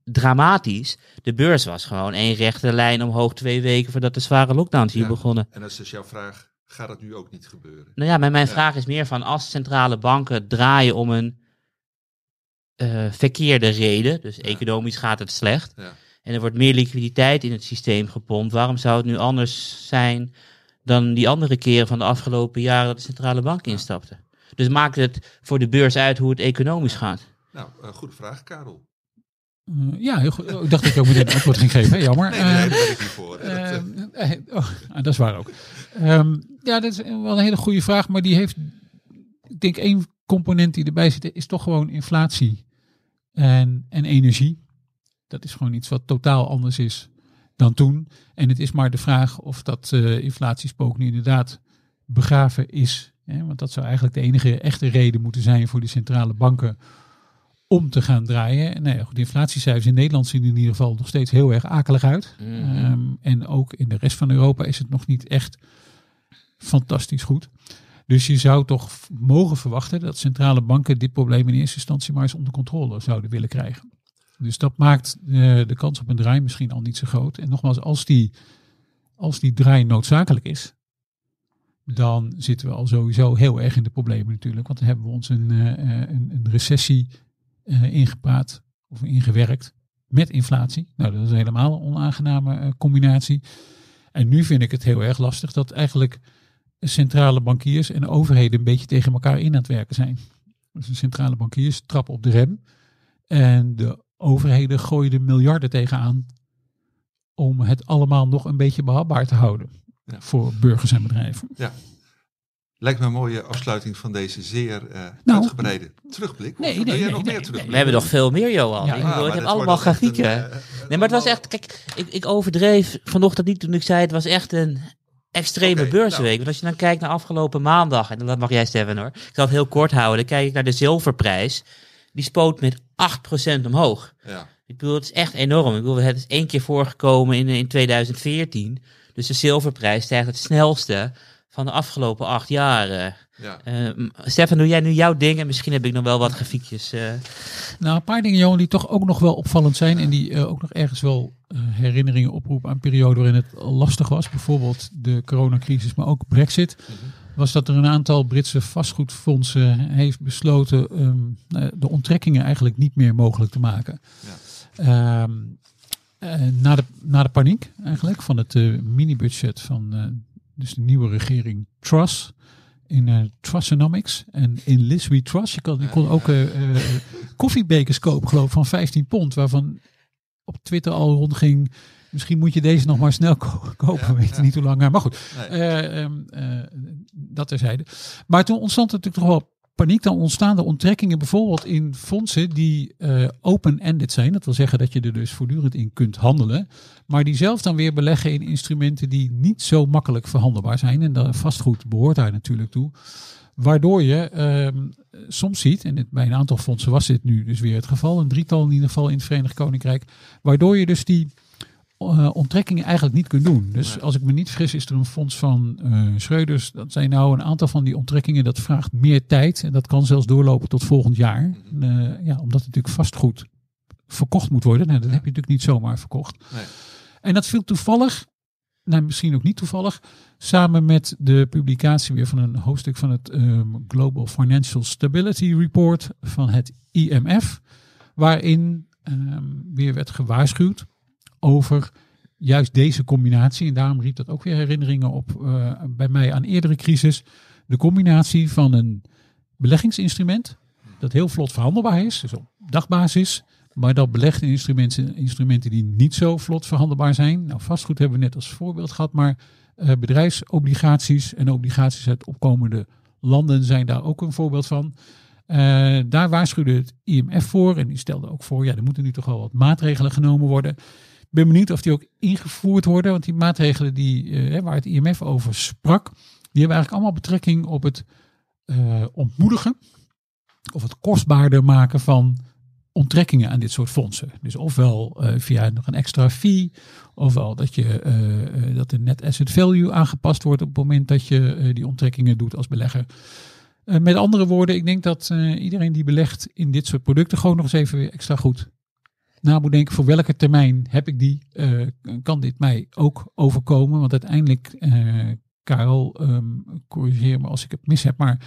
dramatisch. De beurs was gewoon één rechte lijn omhoog twee weken voordat de zware lockdowns hier Ja. begonnen. En dat is dus jouw vraag, gaat dat nu ook niet gebeuren? Nou ja, maar mijn vraag is meer van als centrale banken draaien om een eh, verkeerde reden, dus economisch gaat het slecht, Ja. en er wordt meer liquiditeit in het systeem gepompt, waarom zou het nu anders zijn dan die andere keren van de afgelopen jaren dat de centrale bank instapte? Dus maakt het voor de beurs uit hoe het economisch gaat? Nou, eh, goede vraag, Karel. Eh, ja, heel goed. Oh, ik dacht dat ik ook meteen een antwoord ging geven. Hè? Jammer. Nee, nee, Eh, daar ben ik niet voor. Dat, eh, oh, ah, dat is waar ook. Ehm, ja, dat is wel een hele goede vraag, maar die heeft, ik denk één component die erbij zit, is toch gewoon inflatie en, en energie. Dat is gewoon iets wat totaal anders is dan toen. En het is maar de vraag of dat eh, inflatiespook nu inderdaad begraven is. Hè? Want dat zou eigenlijk de enige echte reden moeten zijn voor die centrale banken om te gaan draaien. En nou ja, goed, de inflatiecijfers in Nederland zien in ieder geval nog steeds heel erg akelig uit. Mhm. Ehm, en ook in de rest van Europa is het nog niet echt fantastisch goed. Dus je zou toch mogen verwachten dat centrale banken dit probleem in eerste instantie maar eens onder controle zouden willen krijgen. Dus dat maakt eh, de kans op een draai misschien al niet zo groot. En nogmaals, als die, als die draai noodzakelijk is, dan zitten we al sowieso heel erg in de problemen natuurlijk. Want dan hebben we ons een, eh, een, een recessie eh, ingepraat of ingewerkt met inflatie. Nou, dat is helemaal een onaangename eh, combinatie. En nu vind ik het heel erg lastig dat eigenlijk centrale bankiers en overheden een beetje tegen elkaar in aan het werken zijn. Dus de centrale bankiers trappen op de rem en de overheden gooien er miljarden tegenaan om het allemaal nog een beetje behapbaar te houden Ja. voor burgers en bedrijven. Lijkt me een mooie afsluiting van deze zeer eh, Nou. uitgebreide terugblik. Nee, nog nee, meer nee. We hebben nog veel meer, Johan. Ja, ik, ja, bedoel, Ah, ik heb allemaal een, grafieken. eh, Nee, maar het was echt, kijk, ik, ik overdreef vanochtend niet toen ik zei het was echt een extreme beursweek. nou. Want als je dan kijkt naar afgelopen maandag, en dat mag jij Steven hoor, ik zal het heel kort houden, dan kijk ik naar de zilverprijs. Die spoot met 8% omhoog. Ja. Ik bedoel, het is echt enorm. Ik bedoel, het is één keer voorgekomen in, in 2014. Dus de zilverprijs stijgt het snelste van de afgelopen acht jaar. Ja. Eh, Stefan, doe jij nu jouw ding? En misschien heb ik nog wel wat grafiekjes. eh. Nou, een paar dingen, Johan, die toch ook nog wel opvallend zijn. En die eh, ook nog ergens wel herinneringen oproepen aan een periode waarin het lastig was. Bijvoorbeeld de coronacrisis, maar ook Brexit. Was dat er een aantal Britse vastgoedfondsen heeft besloten ehm, eh, de onttrekkingen eigenlijk niet meer mogelijk te maken. Ehm, eh, na, de, na de paniek eigenlijk van het eh, mini-budget van eh, dus de nieuwe regering Truss in eh Trussonomics en in Liz We Trust. Je kon, je kon ook eh, eh, koffiebekers kopen, geloof ik, van 15 pond, waarvan op Twitter al rondging. Misschien moet je deze nog maar snel ko- kopen. Ja, We weten ja. niet hoe lang. Maar goed, Nee. eh, ehm, eh, dat terzijde. Maar toen ontstond er natuurlijk toch wel paniek. Dan ontstaan er onttrekkingen bijvoorbeeld in fondsen die eh, open-ended zijn. Dat wil zeggen dat je er dus voortdurend in kunt handelen. Maar die zelf dan weer beleggen in instrumenten die niet zo makkelijk verhandelbaar zijn. En dat vastgoed behoort daar natuurlijk toe. Waardoor je ehm, soms ziet, en bij een aantal fondsen was dit nu dus weer het geval, een drietal in ieder geval in het Verenigd Koninkrijk, waardoor je dus die eh, onttrekkingen eigenlijk niet kunt doen. Dus als ik me niet vergis, is er een fonds van eh Schreuders. Dat zijn nou een aantal van die onttrekkingen. Dat vraagt meer tijd. En dat kan zelfs doorlopen tot volgend jaar. Mhm. Eh, ja, omdat het natuurlijk vastgoed verkocht moet worden. Nou, dat heb je natuurlijk niet zomaar verkocht. Nee. En dat viel toevallig nou, misschien ook niet toevallig, samen met de publicatie weer van een hoofdstuk van het ehm, Global Financial Stability Report van het IMF, waarin ehm, weer werd gewaarschuwd over juist deze combinatie. En daarom riep dat ook weer herinneringen op eh, bij mij aan eerdere crisis. De combinatie van een beleggingsinstrument dat heel vlot verhandelbaar is, dus op dagbasis, maar dat belegt in instrumenten, instrumenten die niet zo vlot verhandelbaar zijn. Nou, vastgoed hebben we net als voorbeeld gehad, maar eh, bedrijfsobligaties en obligaties uit opkomende landen zijn daar ook een voorbeeld van. Eh, daar waarschuwde het IMF voor en die stelde ook voor, ja, er moeten nu toch wel wat maatregelen genomen worden. Ben benieuwd of die ook ingevoerd worden, want die maatregelen die, eh, waar het IMF over sprak, die hebben eigenlijk allemaal betrekking op het eh, ontmoedigen of het kostbaarder maken van onttrekkingen aan dit soort fondsen. Dus ofwel eh, via nog een extra fee, ofwel dat, je, dat de net asset value aangepast wordt op het moment dat je die onttrekkingen doet als belegger. Met andere woorden, ik denk dat iedereen die belegt in dit soort producten gewoon nog eens even weer extra goed na moet denken voor welke termijn heb ik die, eh, kan dit mij ook overkomen. Want uiteindelijk, eh Karel, ehm, corrigeer me als ik het mis heb, maar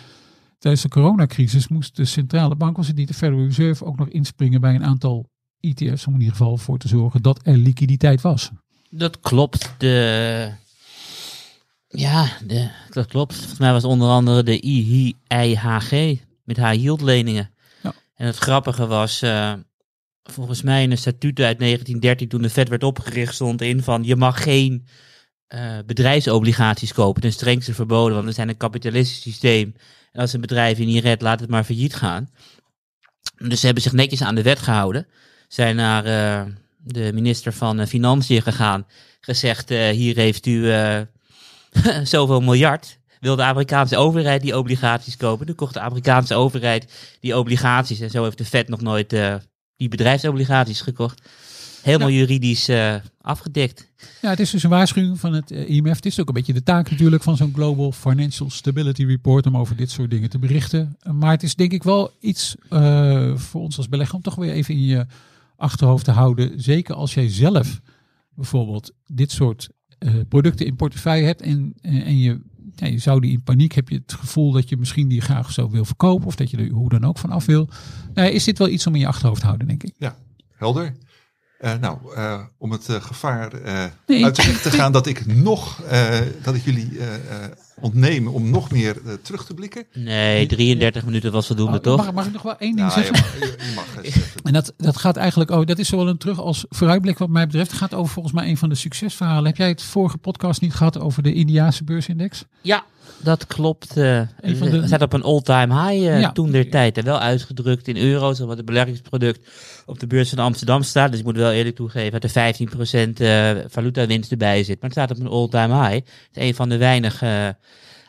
tijdens de coronacrisis moest de centrale bank, was het niet de Federal Reserve, ook nog inspringen bij een aantal ETF's om in ieder geval voor te zorgen dat er liquiditeit was. Dat klopt. De, ja, de, dat klopt. Volgens mij was onder andere de IHG met haar yield leningen. Ja. En het grappige was, eh, volgens mij in een statuten uit 1913 toen de Fed werd opgericht stond in van je mag geen eh, bedrijfsobligaties kopen. Ten strengste verboden, want we zijn een kapitalistisch systeem. En als een bedrijf je niet redt, laat het maar failliet gaan. Dus ze hebben zich netjes aan de wet gehouden. Zijn naar eh, de minister van eh, Financiën gegaan. Gezegd, hier heeft u zoveel miljard. Wil de Amerikaanse overheid die obligaties kopen? Dan kocht de Amerikaanse overheid die obligaties. En zo heeft de Fed nog nooit die bedrijfsobligaties gekocht. Helemaal juridisch eh, afgedekt. Ja, het is dus een waarschuwing van het eh, IMF. Het is ook een beetje de taak natuurlijk van zo'n Global Financial Stability Report om over dit soort dingen te berichten. Maar het is denk ik wel iets eh, voor ons als belegger om toch weer even in je achterhoofd te houden. Zeker als jij zelf bijvoorbeeld dit soort producten in portefeuille hebt en, en je, ja, je zou die in paniek, heb je het gevoel dat je misschien die graag zo wil verkopen of dat je er hoe dan ook van af wil. Nou, is dit wel iets om in je achterhoofd te houden, denk ik. Ja, helder. Eh, nou, eh, om het gevaar Nee, uit de weg te gaan dat ik nog, dat ik jullie ontneem om nog meer eh, terug te blikken. Nee, 33 minuten was voldoende, toch? Mag, mag ik nog wel één ding Nou, zeggen? je, mag, je- je mag eens even. En dat, dat gaat eigenlijk, oh, dat is zowel een terug als vooruitblik wat mij betreft. Het gaat over volgens mij een van de succesverhalen. Heb jij het vorige podcast niet gehad over de Indiaanse beursindex? Ja, dat klopt. eh de- We zaten op een all-time high eh, Ja. toen der tijd. En wel uitgedrukt in euro's, omdat het beleggingsproduct op de beurs van Amsterdam staat. Dus ik moet wel eerlijk toegeven dat er 15% eh valutawinst erbij zit. Maar het staat op een all-time high. Het is een van de weinige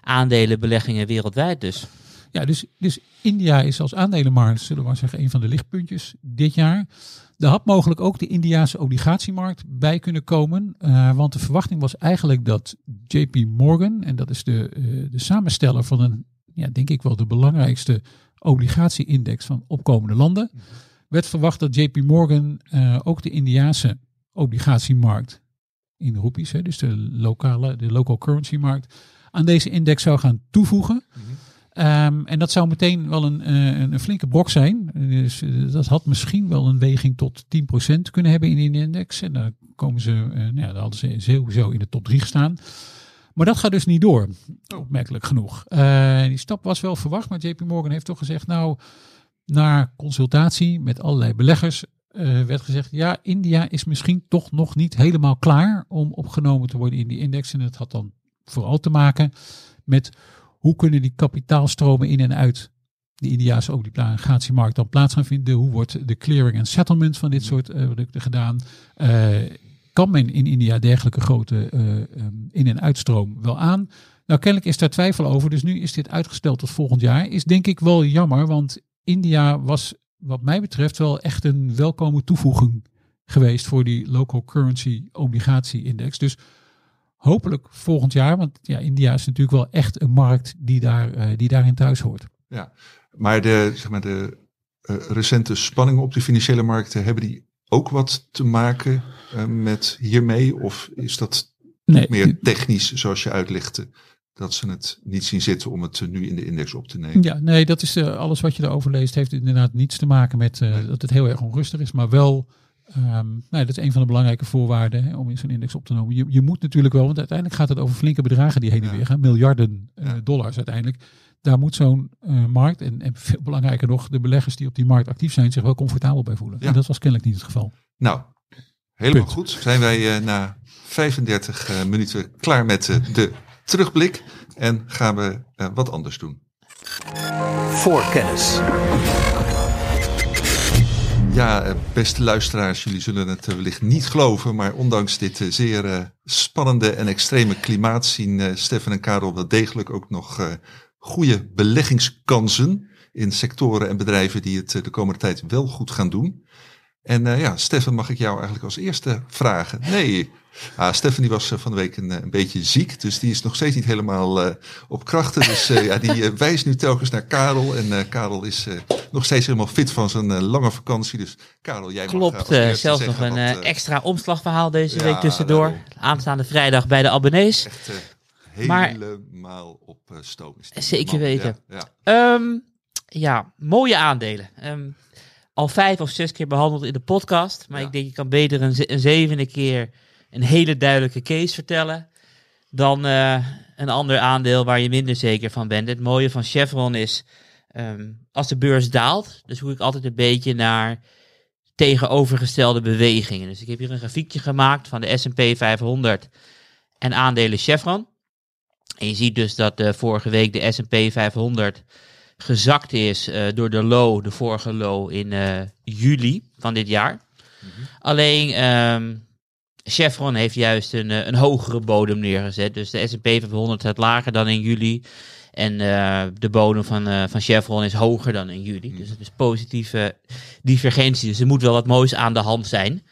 aandelenbeleggingen wereldwijd dus. Ja, dus, dus India is als aandelenmarkt, zullen we maar zeggen, een van de lichtpuntjes dit jaar. Er had mogelijk ook de Indiaanse obligatiemarkt bij kunnen komen. eh, want de verwachting was eigenlijk dat JP Morgan, en dat is de, eh, de samensteller van een, ja, denk ik wel de belangrijkste obligatieindex van opkomende landen, werd verwacht dat JP Morgan eh, ook de Indiaanse obligatiemarkt in roepies, hè, dus de lokale, de local currency markt, aan deze index zou gaan toevoegen. Ehm, en dat zou meteen wel een, eh, een, een flinke brok zijn. Dus eh, dat had misschien wel een weging tot 10% kunnen hebben in die index. En dan komen ze, eh, nou ja, dan hadden ze sowieso in de top 3 gestaan. Maar dat gaat dus niet door, opmerkelijk genoeg. Die stap was wel verwacht, maar JP Morgan heeft toch gezegd, nou, na consultatie met allerlei beleggers werd gezegd, ja, India is misschien toch nog niet helemaal klaar om opgenomen te worden in die index. En dat had dan vooral te maken met hoe kunnen die kapitaalstromen in en uit de Indiaanse obligatiemarkt dan plaats gaan vinden? Hoe wordt de clearing en settlement van dit soort eh, producten gedaan? Eh, kan men in India dergelijke grote eh, ehm, in- en uitstroom wel aan? Nou, kennelijk is daar twijfel over, dus nu is dit uitgesteld tot volgend jaar. Is denk ik wel jammer, want India was wat mij betreft wel echt een welkome toevoeging geweest voor die local currency obligatie index. Dus hopelijk volgend jaar, want ja, India is natuurlijk wel echt een markt die, daar, eh, die daarin thuis hoort. Ja, maar de, zeg maar de eh, recente spanningen op de financiële markten, hebben die ook wat te maken eh, met hiermee? Of is dat Nee, meer technisch, zoals je uitlegde, dat ze het niet zien zitten om het nu in de index op te nemen. Ja, nee, dat is alles wat je erover leest, heeft inderdaad niets te maken met Nee. dat het heel erg onrustig is, maar wel, ehm, nou, dat is een van de belangrijke voorwaarden hè, om in zo'n index op te nemen. Je, je moet natuurlijk wel, want uiteindelijk gaat het over flinke bedragen die heen en Ja. weer gaan, miljarden eh, dollars uiteindelijk. Daar moet zo'n eh, markt, en, en veel belangrijker nog, de beleggers die op die markt actief zijn, zich wel comfortabel bij voelen. Ja. En dat was kennelijk niet het geval. Nou, helemaal Punt. goed. Zijn wij eh, na 35 eh, minuten klaar met de terugblik en gaan we eh, wat anders doen. Voorkennis. Ja, eh, beste luisteraars, jullie zullen het eh, wellicht niet geloven, maar ondanks dit eh, zeer spannende en extreme klimaat zien Stefan en Karel wel degelijk ook nog goede beleggingskansen in sectoren en bedrijven die het de komende tijd wel goed gaan doen. En ja, Stefan, mag ik jou eigenlijk als eerste vragen? Nee. Ah, Stefan die was van de week een, beetje ziek, dus die is nog steeds niet helemaal op krachten. Dus ja, die wijst nu telkens naar Karel. En Karel is nog steeds helemaal fit van zijn eh, lange vakantie. Dus Karel, jij mag eh, Klopt, als eh, eerste zelfs nog een wat, eh, eh, extra omslagverhaal deze ja, week tussendoor. daarom. Aanstaande vrijdag bij de abonnees. echt eh, Maar- helemaal op eh, stoom. Zeker weten. Ja, ja. Ehm, ja, mooie aandelen. Ehm, al vijf of zes keer behandeld in de podcast. Maar Ja. ik denk, je kan beter een, ze- een zevende keer een hele duidelijke case vertellen. Dan eh, een ander aandeel waar je minder zeker van bent. Het mooie van Chevron is, ehm, als de beurs daalt, dan zoek ik altijd een beetje naar tegenovergestelde bewegingen. Dus ik heb hier een grafiekje gemaakt van de S&P 500 en aandelen Chevron. En je ziet dus dat eh, vorige week de S&P 500 gezakt is eh, door de low, de vorige low in eh, juli van dit jaar. Alleen ehm, Chevron heeft juist een, een hogere bodem neergezet. Dus de S&P 500 staat lager dan in juli. En eh, de bodem van, eh, van Chevron is hoger dan in juli. Dus het is positieve divergentie. Dus er moet wel wat moois aan de hand zijn.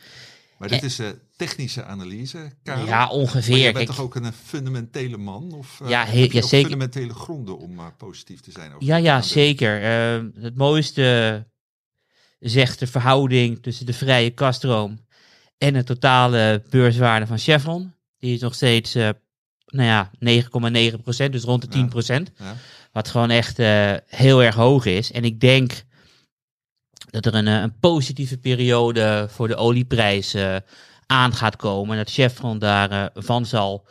Maar dit is eh, technische analyse, Karel. Ja, Maar ongeveer. jij bent Kijk, toch ook een fundamentele man? Of Ja, heb he- je ja, zeker. fundamentele gronden om positief te zijn? Over Ja, ja, zeker. Het mooiste zegt de verhouding tussen de vrije kaststroom en de totale beurswaarde van Chevron. Die is nog steeds, nou ja, 9,9 procent, dus rond de 10 procent. Ja. Wat gewoon echt eh, heel erg hoog is. En ik denk dat er een, eh, een positieve periode voor de olieprijs eh, aan gaat komen. En dat Chevron daarvan van zal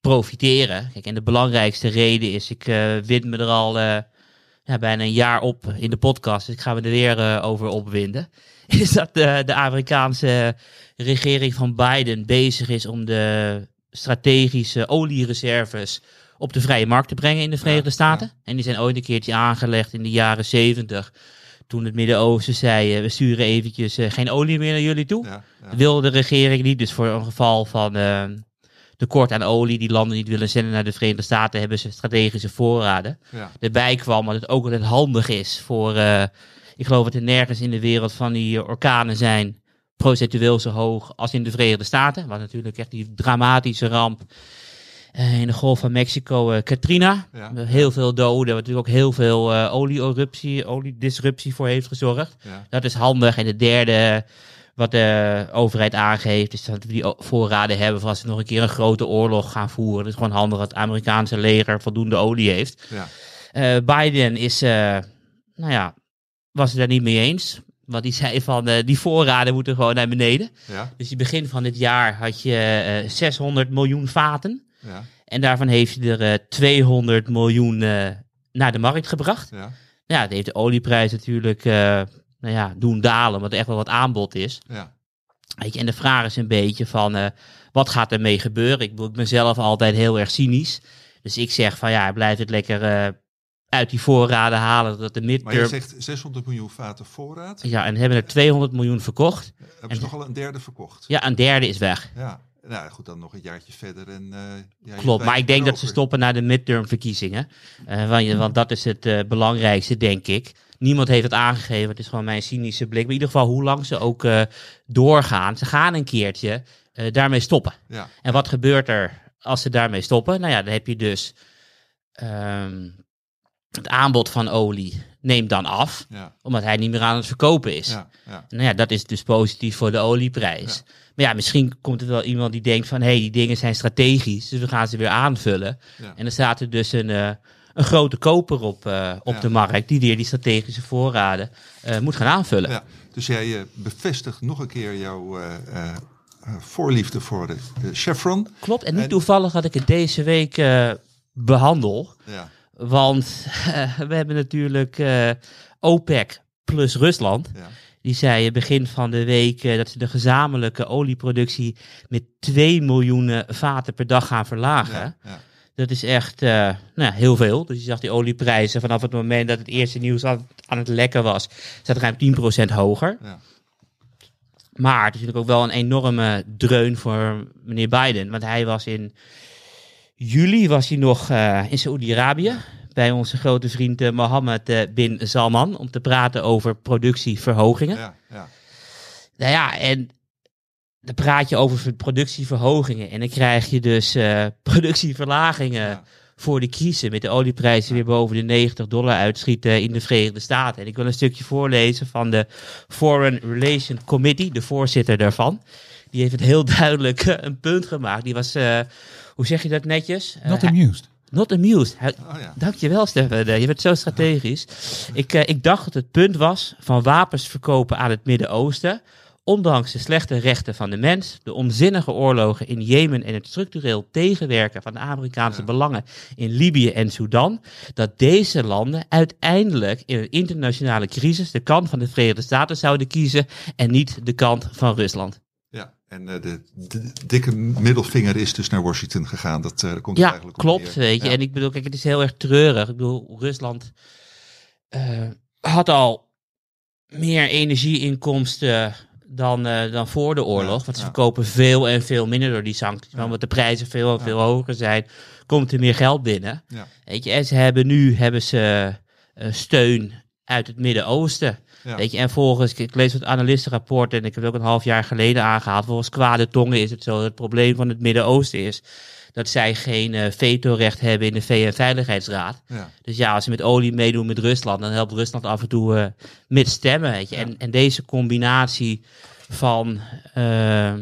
profiteren. Kijk, en de belangrijkste reden is, ik wind me er al ja, bijna een jaar op in de podcast. Dus ik ga me er weer over opwinden. Is dat de Amerikaanse regering van Biden bezig is om de strategische oliereserves op de vrije markt te brengen in de Verenigde Staten. En die zijn ooit een keertje aangelegd in de jaren zeventig. Toen het Midden-Oosten zei, eh, we sturen eventjes eh, geen olie meer naar jullie toe. Ja, ja. Wilde de regering niet. Dus voor een geval van eh, tekort aan olie, die landen niet willen zenden naar de Verenigde Staten, hebben ze strategische voorraden. Ja. Erbij kwam dat het ook altijd handig is voor, eh, ik geloof dat er nergens in de wereld van die orkanen zijn, procentueel zo hoog als in de Verenigde Staten. Wat natuurlijk echt die dramatische ramp eh, in de Golf van Mexico, eh, Katrina. Ja. Heel veel doden, wat natuurlijk ook heel veel eh olie-eruptie, oliedisruptie voor heeft gezorgd. Ja. Dat is handig. En de derde, wat de overheid aangeeft, is dat we die voorraden hebben voor als ze nog een keer een grote oorlog gaan voeren. Het is gewoon handig dat het Amerikaanse leger voldoende olie heeft. Ja. Biden is, nou ja, was het daar niet mee eens. Want die zei van, eh, die voorraden moeten gewoon naar beneden. Ja. Dus in begin van dit jaar had je eh 600 miljoen vaten. Ja. En daarvan heeft hij er eh, 200 miljoen eh, naar de markt gebracht. Ja. Ja, dat heeft de olieprijs natuurlijk eh, nou ja, doen dalen, omdat er echt wel wat aanbod is. Ja. Weet je, en de vraag is een beetje van, eh, wat gaat ermee gebeuren? Ik, ben zelf altijd heel erg cynisch. Dus ik zeg van, ja, blijf het lekker eh, uit die voorraden halen. Dat de Maar je midterm... zegt 600 miljoen vaten voorraad. Ja, en hebben er 200 miljoen verkocht. Hebben ze nog al een derde verkocht? Ja, een derde is weg. Ja. Nou goed, dan nog een jaartje verder. En, eh, ja, Klopt, maar ik denk dat ze stoppen na de midtermverkiezingen. Eh want, je- want dat is het eh, belangrijkste, denk ik. Niemand heeft het aangegeven, het is gewoon mijn cynische blik. Maar in ieder geval hoe lang ze ook doorgaan. Ze gaan een keertje daarmee stoppen. Ja. En wat gebeurt er als ze daarmee stoppen? Nou ja, dan heb je dus ehm, het aanbod van olie neemt dan af, Ja, omdat hij niet meer aan het verkopen is. ja, ja. Nou ja, dat is dus positief voor de olieprijs. Maar ja, misschien komt er wel iemand die denkt van... hé, hey, die dingen zijn strategisch, dus we gaan ze weer aanvullen. En dan staat er dus een, eh, een grote koper op, eh, op de markt... die weer die strategische voorraden eh, moet gaan aanvullen. Ja, dus jij bevestigt nog een keer jouw voorliefde voor de, Chevron. Klopt, en niet En- toevallig dat ik het deze week eh, behandel. Ja, Want we hebben natuurlijk eh, OPEC plus Rusland... ja, Die zei begin van de week eh, dat ze de gezamenlijke olieproductie met 2 miljoen eh, vaten per dag gaan verlagen. ja, ja. Dat is echt eh, nou heel veel. Dus je zag die olieprijzen vanaf het moment dat het eerste nieuws aan, aan het lekken was, staat ruim 10% hoger. Ja. Maar het is natuurlijk ook wel een enorme dreun voor meneer Biden. Want hij was in juli was hij nog eh, in Saoedi-Arabië bij onze grote vriend eh, Mohammed eh, bin Salman om te praten over productieverhogingen. ja, ja. Nou ja, en dan praat je over ver- productieverhogingen. En dan krijg je dus productieverlagingen Ja. voor de crisis. Met de olieprijzen weer boven de 90 dollar uitschieten in de Verenigde Staten. En ik wil een stukje voorlezen van de Foreign Relations Committee, de voorzitter daarvan. Die heeft het heel duidelijk eh, een punt gemaakt. Die was, eh, hoe zeg je dat netjes? Eh, Not amused. not amused. Hij, Oh ja. Dankjewel, Stefan. Je bent zo strategisch. Ik, eh, ik dacht dat het punt was van wapens verkopen aan het Midden-Oosten. Ondanks de slechte rechten van de mens, de onzinnige oorlogen in Jemen en het structureel tegenwerken van de Amerikaanse belangen in Libië en Sudan, dat deze landen uiteindelijk in een internationale crisis de kant van de Verenigde Staten zouden kiezen en niet de kant van Rusland. Ja. En eh, de, de dikke middelvinger is dus naar Washington gegaan. Dat eh, komt Ja, eigenlijk op klopt. Weet je. Ja. En ik bedoel, kijk, het is heel erg treurig. Ik bedoel, Rusland eh, had al meer energieinkomsten dan, dan voor de oorlog. Ja, want ze ja. verkopen veel en veel minder door die sancties. Maar omdat de prijzen veel en veel hoger zijn, komt er meer geld binnen. Ja. Weet je, en ze hebben nu hebben ze, steun uit het Midden-Oosten. Ja. Weet je, en volgens, ik- lees wat analistenrapporten en ik heb het ook een half jaar geleden aangehaald. Volgens kwade tongen is het zo dat het probleem van het Midden-Oosten is dat zij geen eh, vetorecht hebben in de VN-veiligheidsraad. Ja. Dus ja, als ze met olie meedoen met Rusland, dan helpt Rusland af en toe eh, met stemmen. Weet je. En, en deze combinatie van eh,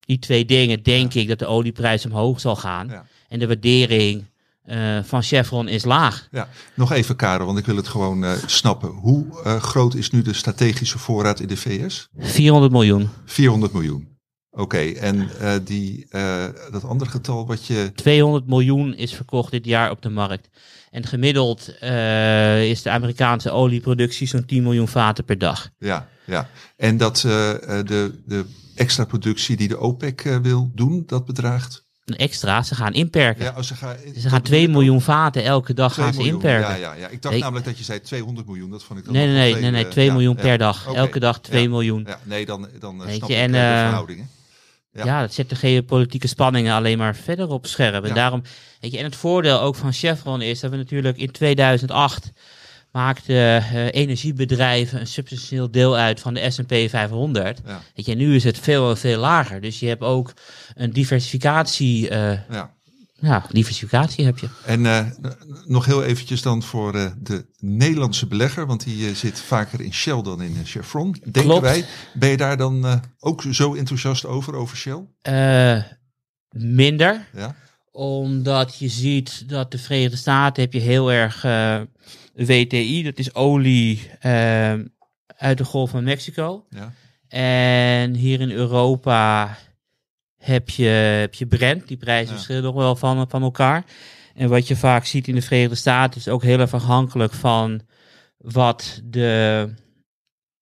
die twee dingen, denk ik dat de olieprijs omhoog zal gaan. En de waardering eh, van Chevron is laag. Ja, nog even Karel, want ik wil het gewoon eh, snappen. Hoe eh, groot is nu de strategische voorraad in de VS? 400 miljoen. 400 miljoen. Oké, en die, dat andere getal wat je... 200 miljoen is verkocht dit jaar op de markt. En gemiddeld is de Amerikaanse olieproductie zo'n 10 miljoen vaten per dag. Ja, ja. En dat de, de extra productie die de OPEC wil doen, dat bedraagt... Een extra, ze gaan inperken. Ja, als ze gaan, Ze gaan 2 miljoen vaten elke dag 2 gaan ze inperken. Ja, ja, ja. Ik dacht namelijk dat je zei 200 miljoen. Dat vond ik dan Nee, nee, nee, nee, nee, eh, 2 ja, miljoen ja. per dag. Elke dag 2 Ja. miljoen. Ja, nee, dan, dan eh, Weet snap je, en, eh, de verhoudingen. Ja. Ja. dat zet de geopolitieke spanningen alleen maar verder op scherp. En Ja. daarom, weet je, en het voordeel ook van Chevron is dat we natuurlijk in 2008 maakten eh, energiebedrijven een substantieel deel uit van de S&P 500. Ja. Weet je, nu is het veel veel lager. Dus je hebt ook een diversificatie, eh, Ja. ja, diversificatie heb je. En eh, nog heel eventjes dan voor eh, de Nederlandse belegger, want die eh, zit vaker in Shell dan in eh, Chevron. Denken Klopt. wij. Ben je daar dan eh, ook zo enthousiast over, over Shell? Eh, minder, Ja, omdat je ziet dat de Verenigde Staten heb je heel erg eh, WTI, dat is olie eh, uit de Golf van Mexico. ja, En hier in Europa heb je, heb je Brent, die prijzen Ja. verschillen nog wel van, van elkaar. En wat je vaak ziet in de Verenigde Staten is ook heel erg afhankelijk van wat de,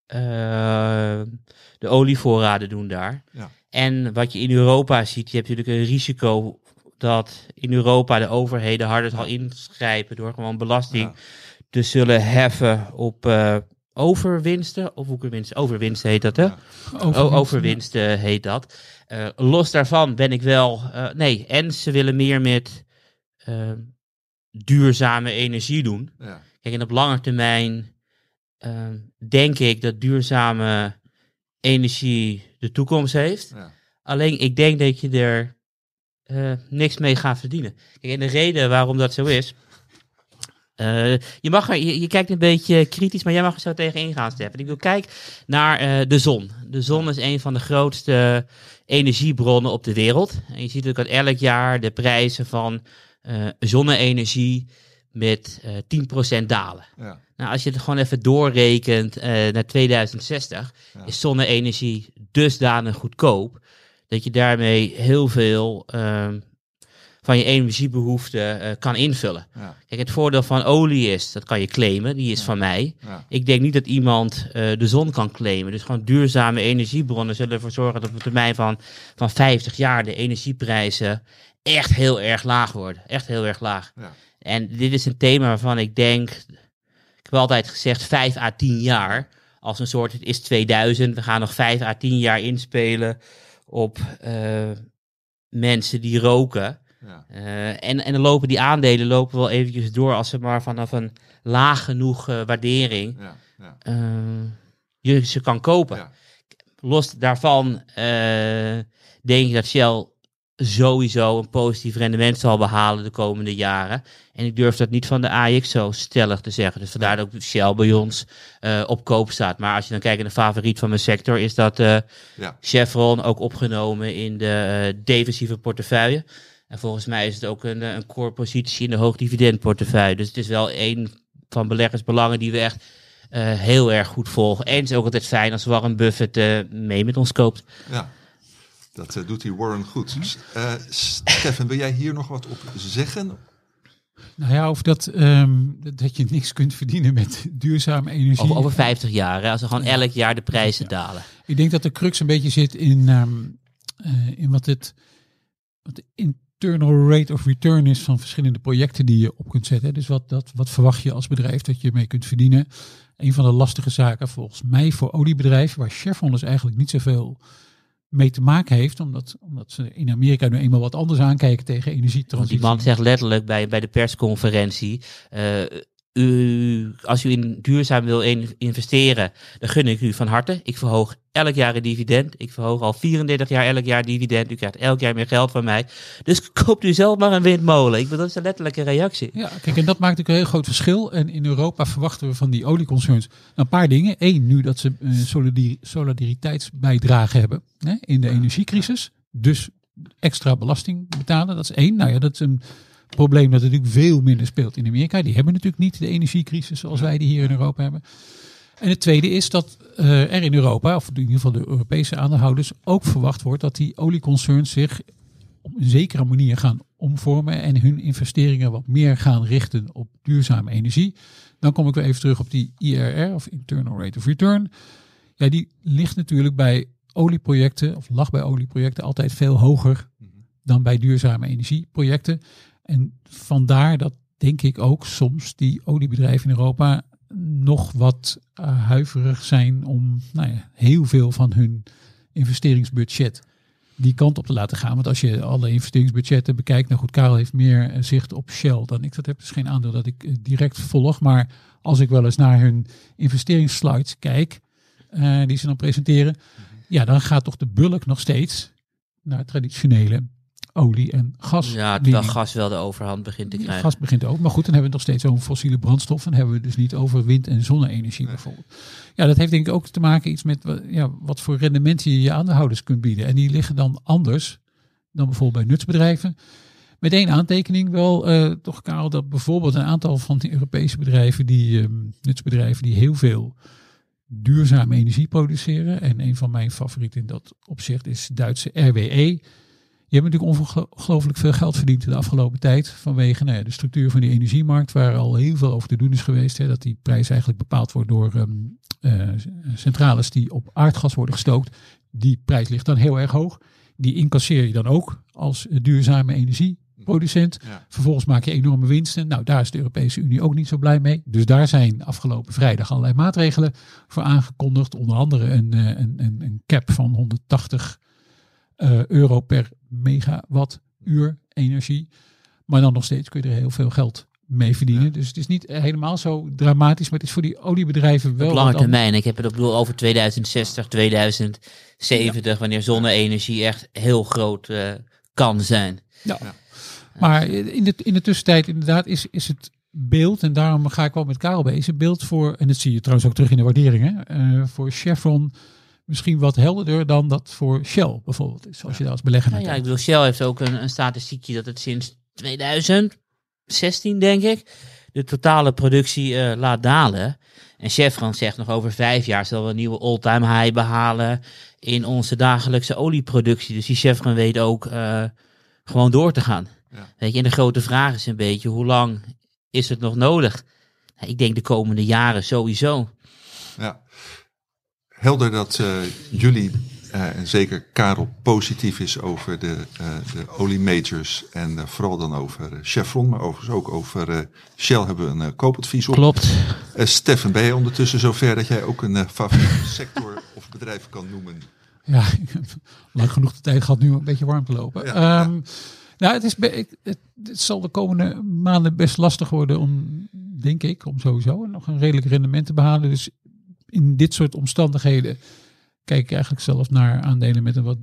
eh, de olievoorraden doen daar. Ja. En wat je in Europa ziet, je hebt natuurlijk een risico dat in Europa de overheden harder zal ingrijpen door gewoon belasting Ja. te zullen heffen op eh, overwinsten. Of overwinsten, overwinsten heet dat hè? Ja. O- overwinsten heet dat. Eh, los daarvan ben ik wel. eh, nee, en ze willen meer met duurzame energie doen. ja, Kijk, en op lange termijn denk ik dat duurzame energie de toekomst heeft. ja. Alleen ik denk dat je er eh, niks mee gaat verdienen. Kijk, en de reden waarom dat zo is. Eh, je, mag er, je, je kijkt een beetje kritisch, maar jij mag er zo tegen ingaan, Stefan. Ik bedoel, kijk naar eh, de zon. De zon is een van de grootste energiebronnen op de wereld. En je ziet ook dat elk jaar de prijzen van zonne-energie met eh 10% dalen. Ja. Nou, als je het gewoon even doorrekent naar 2060, Ja. is zonne-energie dusdanig goedkoop dat je daarmee heel veel ehm, van je energiebehoefte eh, kan invullen. Ja. Kijk, het voordeel van olie is, dat kan je claimen, die is Ja. van mij. Ja. Ik denk niet dat iemand eh, de zon kan claimen. Dus gewoon duurzame energiebronnen zullen ervoor zorgen dat op termijn van, van 50 jaar de energieprijzen echt heel erg laag worden. Echt heel erg laag. Ja. En dit is een thema waarvan ik denk, ik heb altijd gezegd 5 à 10 jaar. Als een soort, het is 2000, we gaan nog 5 à 10 jaar inspelen op eh, mensen die roken. Ja. Eh, en, en dan lopen die aandelen lopen wel eventjes door als ze maar vanaf een laag genoeg eh, waardering Ja. Ja. je ze kan kopen. Los daarvan denk ik dat Shell sowieso een positief rendement zal behalen de komende jaren. En ik durf dat niet van de AX zo stellig te zeggen. Dus vandaar dat ook Shell bij ons eh, op koop staat. Maar als je dan kijkt naar de favoriet van mijn sector, is dat eh, Ja. Chevron ook opgenomen in de eh, defensieve portefeuille. En volgens mij is het ook een, een core positie in de hoogdividendportefeuille. Dus het is wel een van beleggersbelangen die we echt heel erg goed volgen. En het is ook altijd fijn als Warren Buffett mee met ons koopt. Ja, dat eh, doet die Warren goed. S- eh, Stefan, wil jij hier nog wat op zeggen? Nou ja, of dat, ehm, dat je niks kunt verdienen met duurzame energie. Over, over 50 jaar, hè, als er gewoon elk jaar de prijzen dalen. Ik denk dat de crux een beetje zit in, ehm, eh, in wat, het, wat de internal rate of return is van verschillende projecten die je op kunt zetten. Dus wat, dat, wat verwacht je als bedrijf dat je mee kunt verdienen. Een van de lastige zaken volgens mij voor oliebedrijven, waar Chevron dus eigenlijk niet zoveel mee te maken heeft, omdat, omdat ze in Amerika nu eenmaal wat anders aankijken tegen energietransitie. die man zegt letterlijk bij, bij de persconferentie. eh, u, als u in duurzaam wil in- investeren, dan gun ik u van harte. Ik verhoog elk jaar een dividend. Ik verhoog al 34 jaar elk jaar dividend. U krijgt elk jaar meer geld van mij. Dus koopt u zelf maar een windmolen. Ik bedoel, dat is een letterlijke reactie. Ja, kijk, en dat maakt natuurlijk een heel groot verschil. En in Europa verwachten we van die olieconcerns een paar dingen. Eén, nu dat ze eh, solidari- solidariteitsbijdrage hebben hè, in de energiecrisis. Dus extra belasting betalen, dat is één. Nou ja, dat is een probleem dat natuurlijk veel minder speelt in Amerika. Die hebben natuurlijk niet de energiecrisis zoals wij die hier in Europa hebben. En het tweede is dat eh, er in Europa, of in ieder geval de Europese aandeelhouders, ook verwacht wordt dat die olieconcerns zich op een zekere manier gaan omvormen en hun investeringen wat meer gaan richten op duurzame energie. Dan kom ik weer even terug op die IRR of Internal Rate of Return. Ja, die ligt natuurlijk bij olieprojecten, of lag bij olieprojecten altijd veel hoger dan bij duurzame energieprojecten. En vandaar dat denk ik ook soms die oliebedrijven in Europa nog wat eh, huiverig zijn om nou ja, heel veel van hun investeringsbudget die kant op te laten gaan. Want als je alle investeringsbudgetten bekijkt, nou goed, Karel heeft meer eh, zicht op Shell dan ik dat heb. Dus geen aandeel dat ik eh, direct volg. Maar als ik wel eens naar hun investeringsslides kijk, die ze dan presenteren, ja, dan gaat toch de bulk nog steeds naar traditionele olie- en gas. Ja, terwijl gas wel de overhand begint te krijgen. gas begint ook. Maar goed, dan hebben we het nog steeds over fossiele brandstof. En hebben we het dus niet over wind- en zonne-energie bijvoorbeeld. Ja, dat heeft denk ik ook te maken iets met ja, wat voor rendement je je aandeelhouders kunt bieden. En die liggen dan anders dan bijvoorbeeld bij nutsbedrijven. Met één aantekening wel, eh, toch Karel, dat bijvoorbeeld een aantal van die Europese bedrijven, die ehm, nutsbedrijven, die heel veel duurzame energie produceren. En een van mijn favorieten in dat opzicht is Duitse RWE. Die hebben natuurlijk ongelooflijk veel geld verdiend de afgelopen tijd. Vanwege nou ja, de structuur van die energiemarkt, waar al heel veel over te doen is geweest. Hè, dat die prijs eigenlijk bepaald wordt door ehm, eh, centrales die op aardgas worden gestookt. Die prijs ligt dan heel erg hoog. Die incasseer je dan ook als duurzame energieproducent. Ja. Vervolgens maak je enorme winsten. Nou, daar is de Europese Unie ook niet zo blij mee. Dus daar zijn afgelopen vrijdag allerlei maatregelen voor aangekondigd. Onder andere een, eh, een, een, een cap van 180 eh, euro per megawattuur energie. Maar dan nog steeds kun je er heel veel geld mee verdienen. Ja. Dus het is niet helemaal zo dramatisch. Maar het is voor die oliebedrijven wel... Op lange termijn. Ik heb het bedoel over 2060, 2070, wanneer zonne-energie echt heel groot eh, kan zijn. Maar in de, in de tussentijd inderdaad is, is het beeld, en daarom ga ik wel met Karel bezig, beeld voor, en dat zie je trouwens ook terug in de waarderingen, eh, voor Chevron misschien wat helderder dan dat voor Shell bijvoorbeeld is, als je daar als belegger naar Nou ja, ik kijkt. bedoel, Shell heeft ook een, een statistiekje dat het sinds 2016, denk ik, de totale productie eh, laat dalen. En Chevron zegt nog over vijf jaar zullen we een nieuwe all-time high behalen in onze dagelijkse olieproductie. Dus die Chevron weet ook eh, gewoon door te gaan. Ja. Weet je, en de grote vraag is een beetje, hoe lang is het nog nodig? Nou, ik denk de komende jaren sowieso. Ja. Helder dat eh, jullie, eh, en zeker Karel, positief is over de, eh de oliemajors. En eh, vooral dan over Chevron, maar overigens ook over Shell hebben we een koopadvies op. Klopt. Stefan, ben je ondertussen zover dat jij ook een favoriete sector of bedrijf kan noemen? Ja, ik heb lang genoeg de tijd gehad nu een beetje warm te lopen. Ja, Ehm, Nou, het, is, het, het zal de komende maanden best lastig worden om, denk ik, om sowieso nog een redelijk rendement te behalen. Dus in dit soort omstandigheden kijk ik eigenlijk zelf naar aandelen met een wat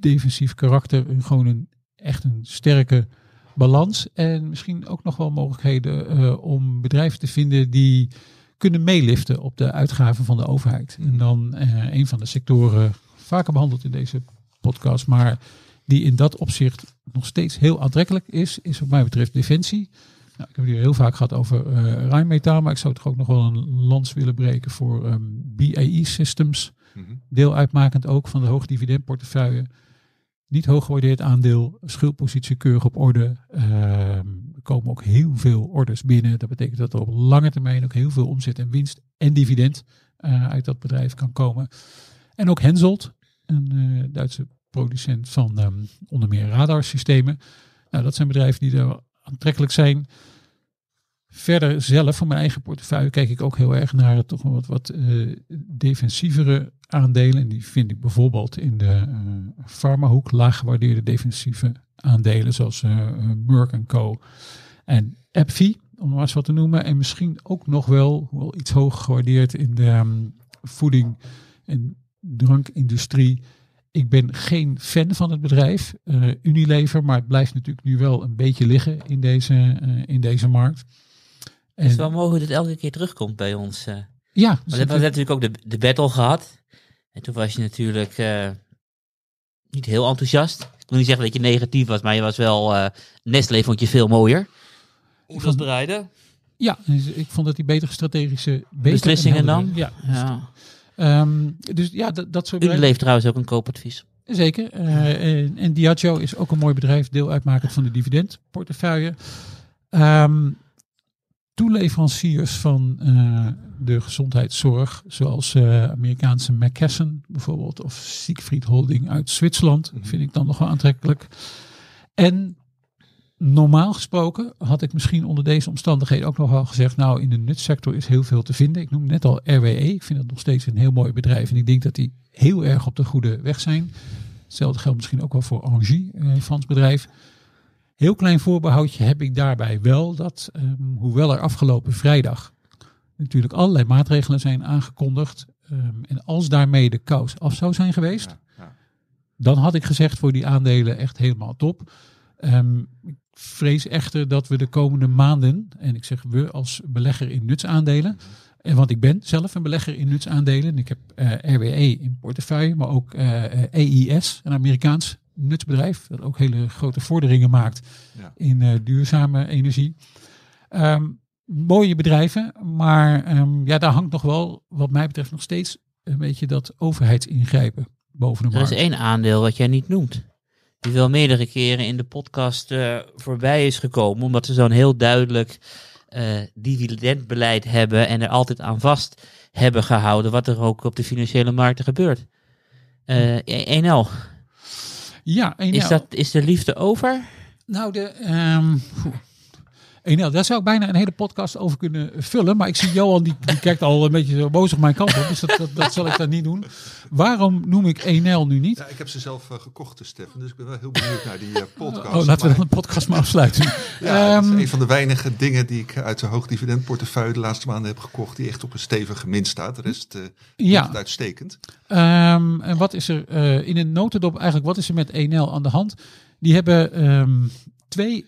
defensief karakter. Gewoon een echt een sterke balans. En misschien ook nog wel mogelijkheden eh, om bedrijven te vinden die kunnen meeliften op de uitgaven van de overheid. En dan eh, een van de sectoren, vaker behandeld in deze podcast, maar die in dat opzicht nog steeds heel aantrekkelijk is, is wat mij betreft defensie. Nou, ik heb het hier heel vaak gehad over eh Rijnmetaal, maar ik zou toch ook nog wel een lans willen breken voor ehm, BAE Systems. Mhm. Deel uitmakend ook van de hoogdividendportefeuille. Niet hoog gewaardeerd aandeel, schuldpositie keurig op orde. Ehm, er komen ook heel veel orders binnen. Dat betekent dat er op lange termijn ook heel veel omzet en winst en dividend eh, uit dat bedrijf kan komen. En ook Henselt, een eh, Duitse producent van ehm, onder meer radarsystemen. Nou, dat zijn bedrijven die er aantrekkelijk zijn. Verder zelf, voor mijn eigen portefeuille, kijk ik ook heel erg naar toch wel wat, wat eh, defensievere aandelen. En die vind ik bijvoorbeeld in de eh farmahoek, laag gewaardeerde defensieve aandelen, zoals eh, Merck Co. en AbbVie, om maar eens wat te noemen. En misschien ook nog wel, hoewel iets hoog gewaardeerd in de ehm, voeding- en drankindustrie. Ik ben geen fan van het bedrijf, eh, Unilever, maar het blijft natuurlijk nu wel een beetje liggen in deze, eh, in deze markt. Het is En- wel mogelijk dat het elke keer terugkomt bij ons. eh. ja, Maar we hebben natuurlijk ook de, de battle gehad. En toen was je natuurlijk eh, niet heel enthousiast. Ik wil niet zeggen dat je negatief was, maar je was wel... eh Nestlé vond je veel mooier. Hoeveelheidsbereiden? Ja, dus ik vond dat die betere strategische beter Beslissingen dan? Ja. Ja. Ehm, dus ja, dat, dat soort U bedrijven. leeft trouwens ook een koopadvies. Zeker. Eh, en, en Diageo is ook een mooi bedrijf, deel uitmakend van de dividendportefeuille. Ehm toeleveranciers van eh, de gezondheidszorg, zoals eh, Amerikaanse McKesson bijvoorbeeld, of Siegfried Holding uit Zwitserland, Mhm. vind ik dan nog wel aantrekkelijk. En normaal gesproken had ik misschien onder deze omstandigheden ook nog wel gezegd, nou in de nutsector is heel veel te vinden. Ik noem net al RWE, ik vind dat nog steeds een heel mooi bedrijf en ik denk dat die heel erg op de goede weg zijn. Hetzelfde geldt misschien ook wel voor Angie, eh, een Frans bedrijf. Heel klein voorbehoudje heb ik daarbij wel dat, ehm, hoewel er afgelopen vrijdag natuurlijk allerlei maatregelen zijn aangekondigd, ehm, en als daarmee de kous af zou zijn geweest, Ja, ja. dan had ik gezegd voor die aandelen echt helemaal top. Ehm, ik vrees echter dat we de komende maanden, en ik zeg we als belegger in nutsaandelen, en want ik ben zelf een belegger in nutsaandelen. En ik heb eh, RWE in portefeuille, maar ook eh, eh, EIS, een Amerikaans nutsbedrijf, dat ook hele grote vorderingen maakt Ja. in eh, duurzame energie. Ehm, mooie bedrijven, maar ehm, ja, daar hangt nog wel, wat mij betreft, nog steeds een beetje dat overheidsingrijpen boven de Er is markt. één aandeel wat jij niet noemt. Die wel meerdere keren in de podcast eh, voorbij is gekomen. Omdat ze zo'n heel duidelijk eh, dividendbeleid hebben. En er altijd aan vast hebben gehouden. Wat er ook op de financiële markten gebeurt. Eh 1L. Ja, en Is, ja, dat, is de liefde over? nou de. ehm. En ja, daar zou ik bijna een hele podcast over kunnen vullen. Maar ik zie Johan, die, die kijkt al een beetje zo boos op mijn kant op. Dus dat, dat, dat zal ik dan niet doen. Waarom noem ik 1L nu niet? Ja, ik heb ze zelf eh, gekocht, dus Stefan. Dus ik ben wel heel benieuwd naar die eh, podcast. Oh, laten we dan de podcast maar afsluiten. Ja, dat is Ehm, een van de weinige dingen die ik uit de hoogdividendportefeuille de laatste maanden heb gekocht, die echt op een stevige min staat. De rest eh Ja. het uitstekend. Ehm, en wat is er eh, in een notendop eigenlijk, wat is er met 1L aan de hand? Die hebben ehm, twee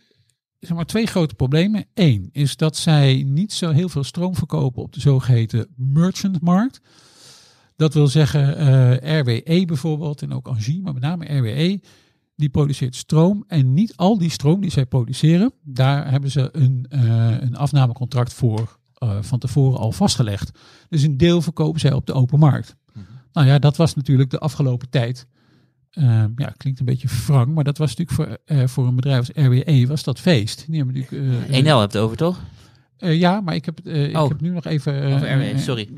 zeg maar twee grote problemen. Eén is dat zij niet zo heel veel stroom verkopen op de zogeheten merchantmarkt. Dat wil zeggen eh, RWE bijvoorbeeld en ook Angie, maar met name RWE. Die produceert stroom en niet al die stroom die zij produceren, daar hebben ze een, eh, een afnamecontract voor eh, van tevoren al vastgelegd. Dus een deel verkopen zij op de open markt. Nou ja, dat was natuurlijk de afgelopen tijd. Eh, ja, klinkt een beetje wrang, maar dat was natuurlijk voor, eh, voor een bedrijf als RWE was dat feest. Die hebben natuurlijk, eh, 1L hebt het over, toch? eh, ja, maar ik heb, eh, Oh. ik heb nu nog even. eh, RWE, eh, sorry.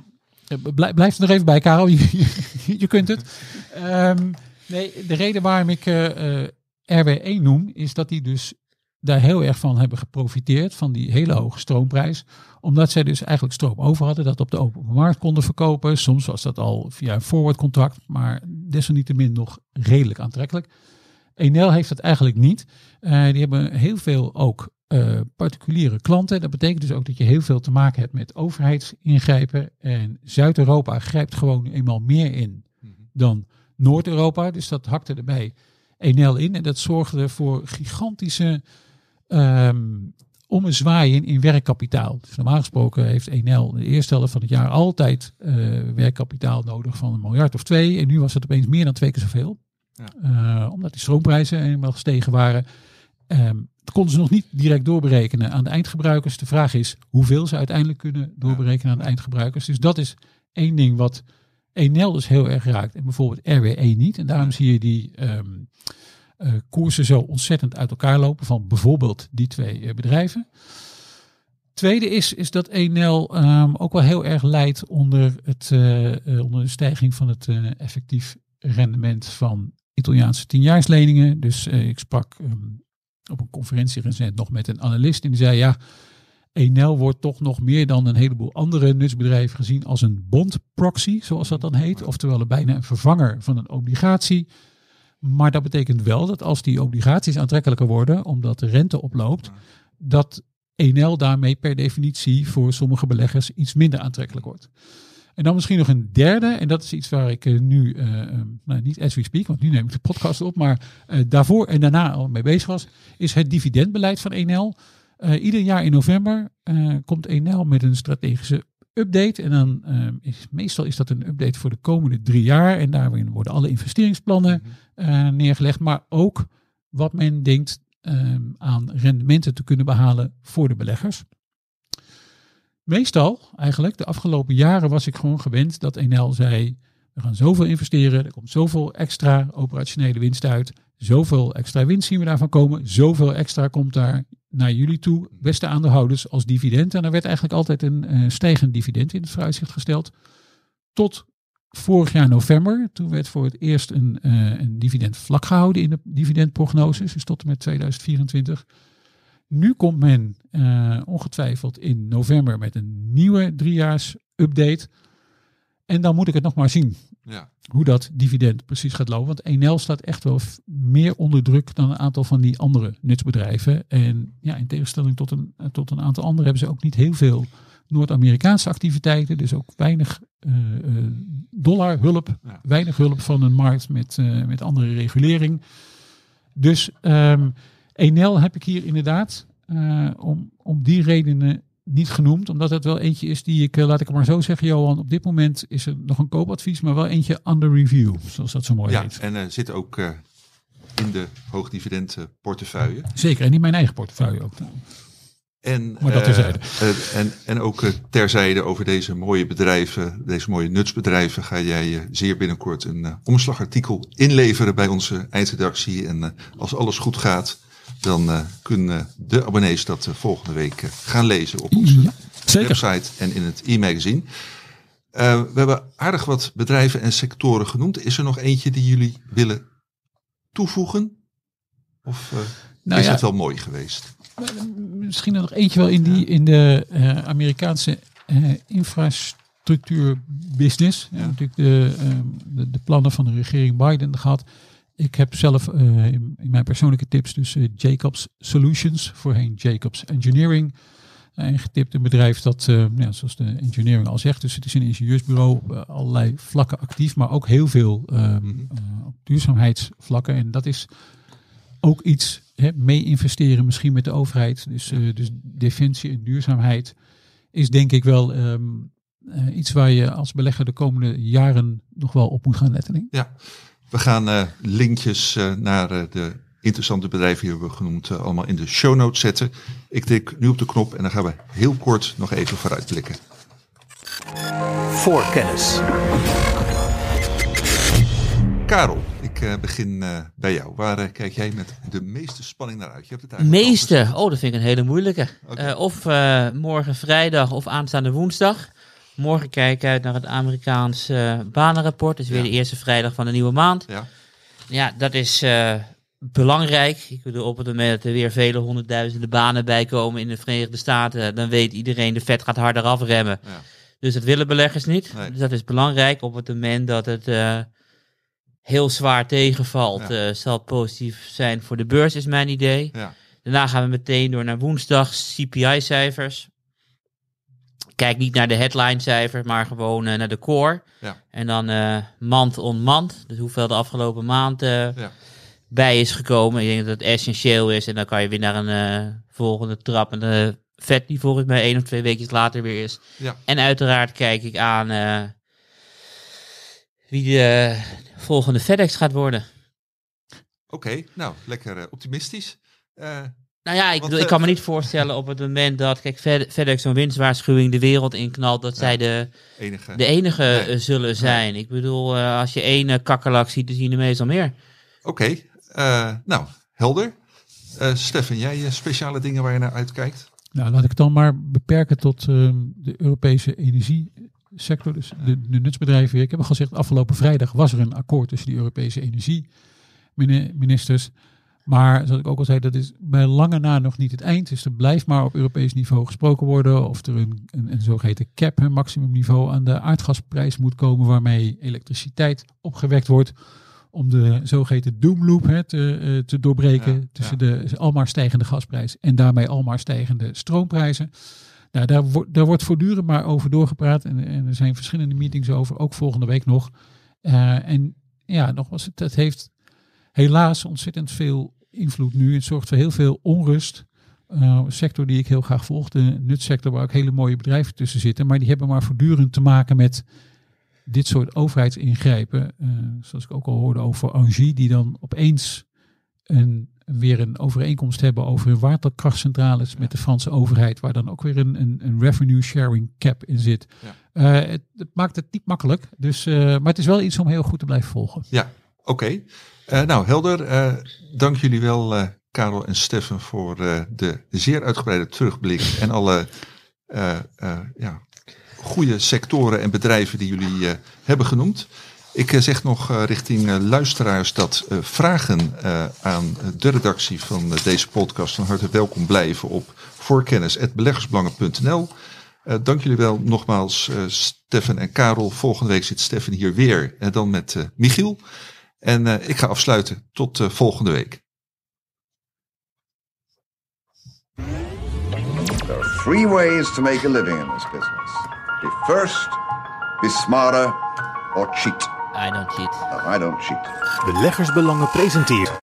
eh, Blijf, blijf er nog even bij, Karel. Je, kunt het. Ehm, nee, de reden waarom ik eh, eh, RWE noem, is dat die dus daar heel erg van hebben geprofiteerd, van die hele hoge stroomprijs. Omdat zij dus eigenlijk stroom over hadden, dat op de open markt konden verkopen. Soms was dat al via een forward contract, maar desalniettemin nog redelijk aantrekkelijk. Enel heeft dat eigenlijk niet. Eh, die hebben heel veel ook eh, particuliere klanten. Dat betekent dus ook dat je heel veel te maken hebt met overheidsingrijpen. En Zuid-Europa grijpt gewoon eenmaal meer in dan Noord-Europa. Dus dat hakte erbij Enel in. En dat zorgde voor gigantische ehm ommezwaaien in werkkapitaal. Dus normaal gesproken heeft Enel de eerste helft van het jaar altijd eh, werkkapitaal nodig van een miljard of twee. En nu was het opeens meer dan twee keer zoveel. Eh, omdat die stroomprijzen eenmaal gestegen waren. Ehm, dat konden ze nog niet direct doorberekenen aan de eindgebruikers. De vraag is hoeveel ze uiteindelijk kunnen doorberekenen aan de eindgebruikers. Dus dat is één ding wat Enel dus heel erg raakt. En bijvoorbeeld RWE niet. En daarom zie je die ehm, eh, koersen zo ontzettend uit elkaar lopen van bijvoorbeeld die twee eh, bedrijven. Tweede is, is dat Enel ehm, ook wel heel erg leidt onder, het, eh, eh, onder de stijging van het eh, effectief rendement van Italiaanse tienjaarsleningen. Dus eh, ik sprak ehm, op een conferentie recent nog met een analist en die zei ja, Enel wordt toch nog meer dan een heleboel andere nutsbedrijven gezien als een bondproxy, zoals dat dan heet. Oftewel bijna een vervanger van een obligatie. Maar dat betekent wel dat als die obligaties aantrekkelijker worden, omdat de rente oploopt, dat Enel daarmee per definitie voor sommige beleggers iets minder aantrekkelijk wordt. En dan misschien nog een derde, en dat is iets waar ik eh, nu, eh, eh, nou, niet as we speak, want nu neem ik de podcast op, maar daarvoor en daarna al mee bezig was, is het dividendbeleid van Enel. Eh, ieder jaar in november komt Enel met een strategische update. En dan eh, is meestal is dat een update voor de komende drie jaar. En daarin worden alle investeringsplannen eh, neergelegd, maar ook wat men denkt ehm, aan rendementen te kunnen behalen voor de beleggers. Meestal, eigenlijk, de afgelopen jaren was ik gewoon gewend dat NL zei: we gaan zoveel investeren, er komt zoveel extra operationele winst uit, zoveel extra winst zien we daarvan komen, zoveel extra komt daar naar jullie toe, beste aandeelhouders, als dividend. En er werd eigenlijk altijd een eh, stijgend dividend in het vooruitzicht gesteld. Tot vorig jaar november, toen werd voor het eerst een, eh, een dividend vlak gehouden in de dividendprognoses, dus tot en met 2024. Nu komt men eh, ongetwijfeld in november met een nieuwe driejaars update. En dan moet ik het nog maar zien Ja. hoe dat dividend precies gaat lopen. Want Enel staat echt wel meer onder druk dan een aantal van die andere nutsbedrijven. En ja, in tegenstelling tot een, eh, tot een aantal anderen hebben ze ook niet heel veel Noord-Amerikaanse activiteiten. Dus ook weinig eh, dollarhulp. Ja. Weinig hulp van een markt met, met andere regulering. Dus ehm Enel heb ik hier inderdaad om, om die redenen niet genoemd. Omdat het wel eentje is die ik, eh, laat ik het maar zo zeggen, Johan. Op dit moment is er nog een koopadvies, maar wel eentje under review. Zoals dat zo mooi ja, heet. en eh, zit ook eh, in de hoogdividend portefeuille. Zeker, en in mijn eigen portefeuille ook. En, Maar dat terzijde. en, en ook terzijde over deze mooie bedrijven, deze mooie nutsbedrijven, ga jij zeer binnenkort een omslagartikel inleveren bij onze eindredactie. En als alles goed gaat, dan eh, kunnen de abonnees dat eh, volgende week eh, gaan lezen op onze Ja, website en in het e-magazine. We hebben aardig wat bedrijven en sectoren genoemd. Is er nog eentje die jullie willen toevoegen? Of Nou is ja, het wel mooi geweest? misschien nog eentje wel in, die, in de Amerikaanse infrastructuurbusiness. Ja. natuurlijk de, de, de plannen van de regering Biden gehad. Ik heb zelf eh, in, mijn persoonlijke tips dus eh, Jacobs Solutions, voorheen Jacobs Engineering. En getipt een bedrijf dat, eh, ja, zoals de engineering al zegt, dus het is een ingenieursbureau op eh, allerlei vlakken actief, maar ook heel veel eh, op duurzaamheidsvlakken. En dat is ook iets hè, mee investeren, misschien met de overheid. Dus, eh, dus defensie en duurzaamheid is denk ik wel ehm, eh, iets waar je als belegger de komende jaren nog wel op moet gaan letten. Ja, we gaan eh, linkjes eh, naar eh, de interessante bedrijven die we hebben genoemd allemaal in de show notes zetten. Ik tik nu op de knop en dan gaan we heel kort nog even vooruitblikken. Voorkennis. Karel, ik eh, begin eh, bij jou. Waar kijk jij met de meeste spanning naar uit? Je hebt het Meeste, oh dat vind ik een hele moeilijke. Eh, of eh, morgen vrijdag of aanstaande woensdag. Morgen kijk ik uit naar het Amerikaans eh, banenrapport. Het is weer de eerste vrijdag van de nieuwe maand. Ja, Ja, dat is eh, belangrijk. Ik bedoel, op het moment dat er weer vele honderdduizenden banen bij komen in de Verenigde Staten, dan weet iedereen de vet gaat harder afremmen. ja, Dus dat willen beleggers niet. Nee. Dus dat is belangrijk. Op het moment dat het eh, heel zwaar tegenvalt, Ja. zal het positief zijn voor de beurs, is mijn idee. ja, Daarna gaan we meteen door naar woensdag CPI-cijfers. Kijk niet naar de headline-cijfers, maar gewoon eh, naar de core. Ja. En dan eh maand on maand, dus hoeveel de afgelopen maand eh, ja. bij is gekomen. Ik denk dat het essentieel is en dan kan je weer naar een volgende trap. En de vet die volgens mij één of twee weken later weer is. Ja. En uiteraard kijk ik aan wie de volgende FedEx gaat worden. Oké, nou, lekker optimistisch. Nou ja, ik, bedoel, ik eh, kan me niet voorstellen op het moment dat kijk, Fed- FedEx zo'n winstwaarschuwing de wereld inknalt, dat zij de, enige. de enige Nee. eh, zullen zijn. Ik bedoel, eh, als je één kakkerlak ziet, dan zie je er meestal meer. Oké, eh, nou, helder. Eh Stefan, jij speciale dingen waar je naar uitkijkt? Nou, laat ik het dan maar beperken tot ehm, de Europese energiesector, dus de, de nutsbedrijven weer. Ik heb al gezegd, afgelopen vrijdag was er een akkoord tussen de Europese energieministers. Maar zoals ik ook al zei, dat is bij lange na nog niet het eind. Dus er blijft maar op Europees niveau gesproken worden of er een, een, een zogeheten cap, een maximumniveau aan de aardgasprijs moet komen waarmee elektriciteit opgewekt wordt om de zogeheten doomloop hè, te, eh, te doorbreken Ja, tussen ja. de almaar stijgende gasprijs en daarmee almaar stijgende stroomprijzen. Nou, daar, wordt daar wordt voortdurend maar over doorgepraat en, en er zijn verschillende meetings over, ook volgende week nog. Eh, en ja, nogmaals, het, het heeft helaas ontzettend veel invloed nu. Het zorgt voor heel veel onrust. Eh, sector die ik heel graag volg, de nutsector, waar ook hele mooie bedrijven tussen zitten. Maar die hebben maar voortdurend te maken met dit soort overheidsingrijpen. Eh, zoals ik ook al hoorde over Angie, die dan opeens een, weer een overeenkomst hebben over hun waterkrachtcentrales met de Franse overheid, waar dan ook weer een, een, een revenue sharing cap in zit. Ja. Eh, het, het maakt het niet makkelijk, dus, maar het is wel iets om heel goed te blijven volgen. Ja, oké. Eh, nou, helder. Eh, dank jullie wel, eh, Karel en Stefan, voor de zeer uitgebreide terugblik en alle ja, goede sectoren en bedrijven die jullie hebben genoemd. Ik zeg nog richting luisteraars dat vragen aan de redactie van deze podcast van harte welkom blijven op voorkennis.beleggersbelangen.nl. Dank jullie wel nogmaals, Stefan en Karel. Volgende week zit Stefan hier weer en dan met Michiel. En eh, ik ga afsluiten. Tot eh, volgende week. There are three ways to make a living in this business. Be first, be smarter, or cheat. I don't cheat. No, I don't cheat. Beleggersbelangen presenteert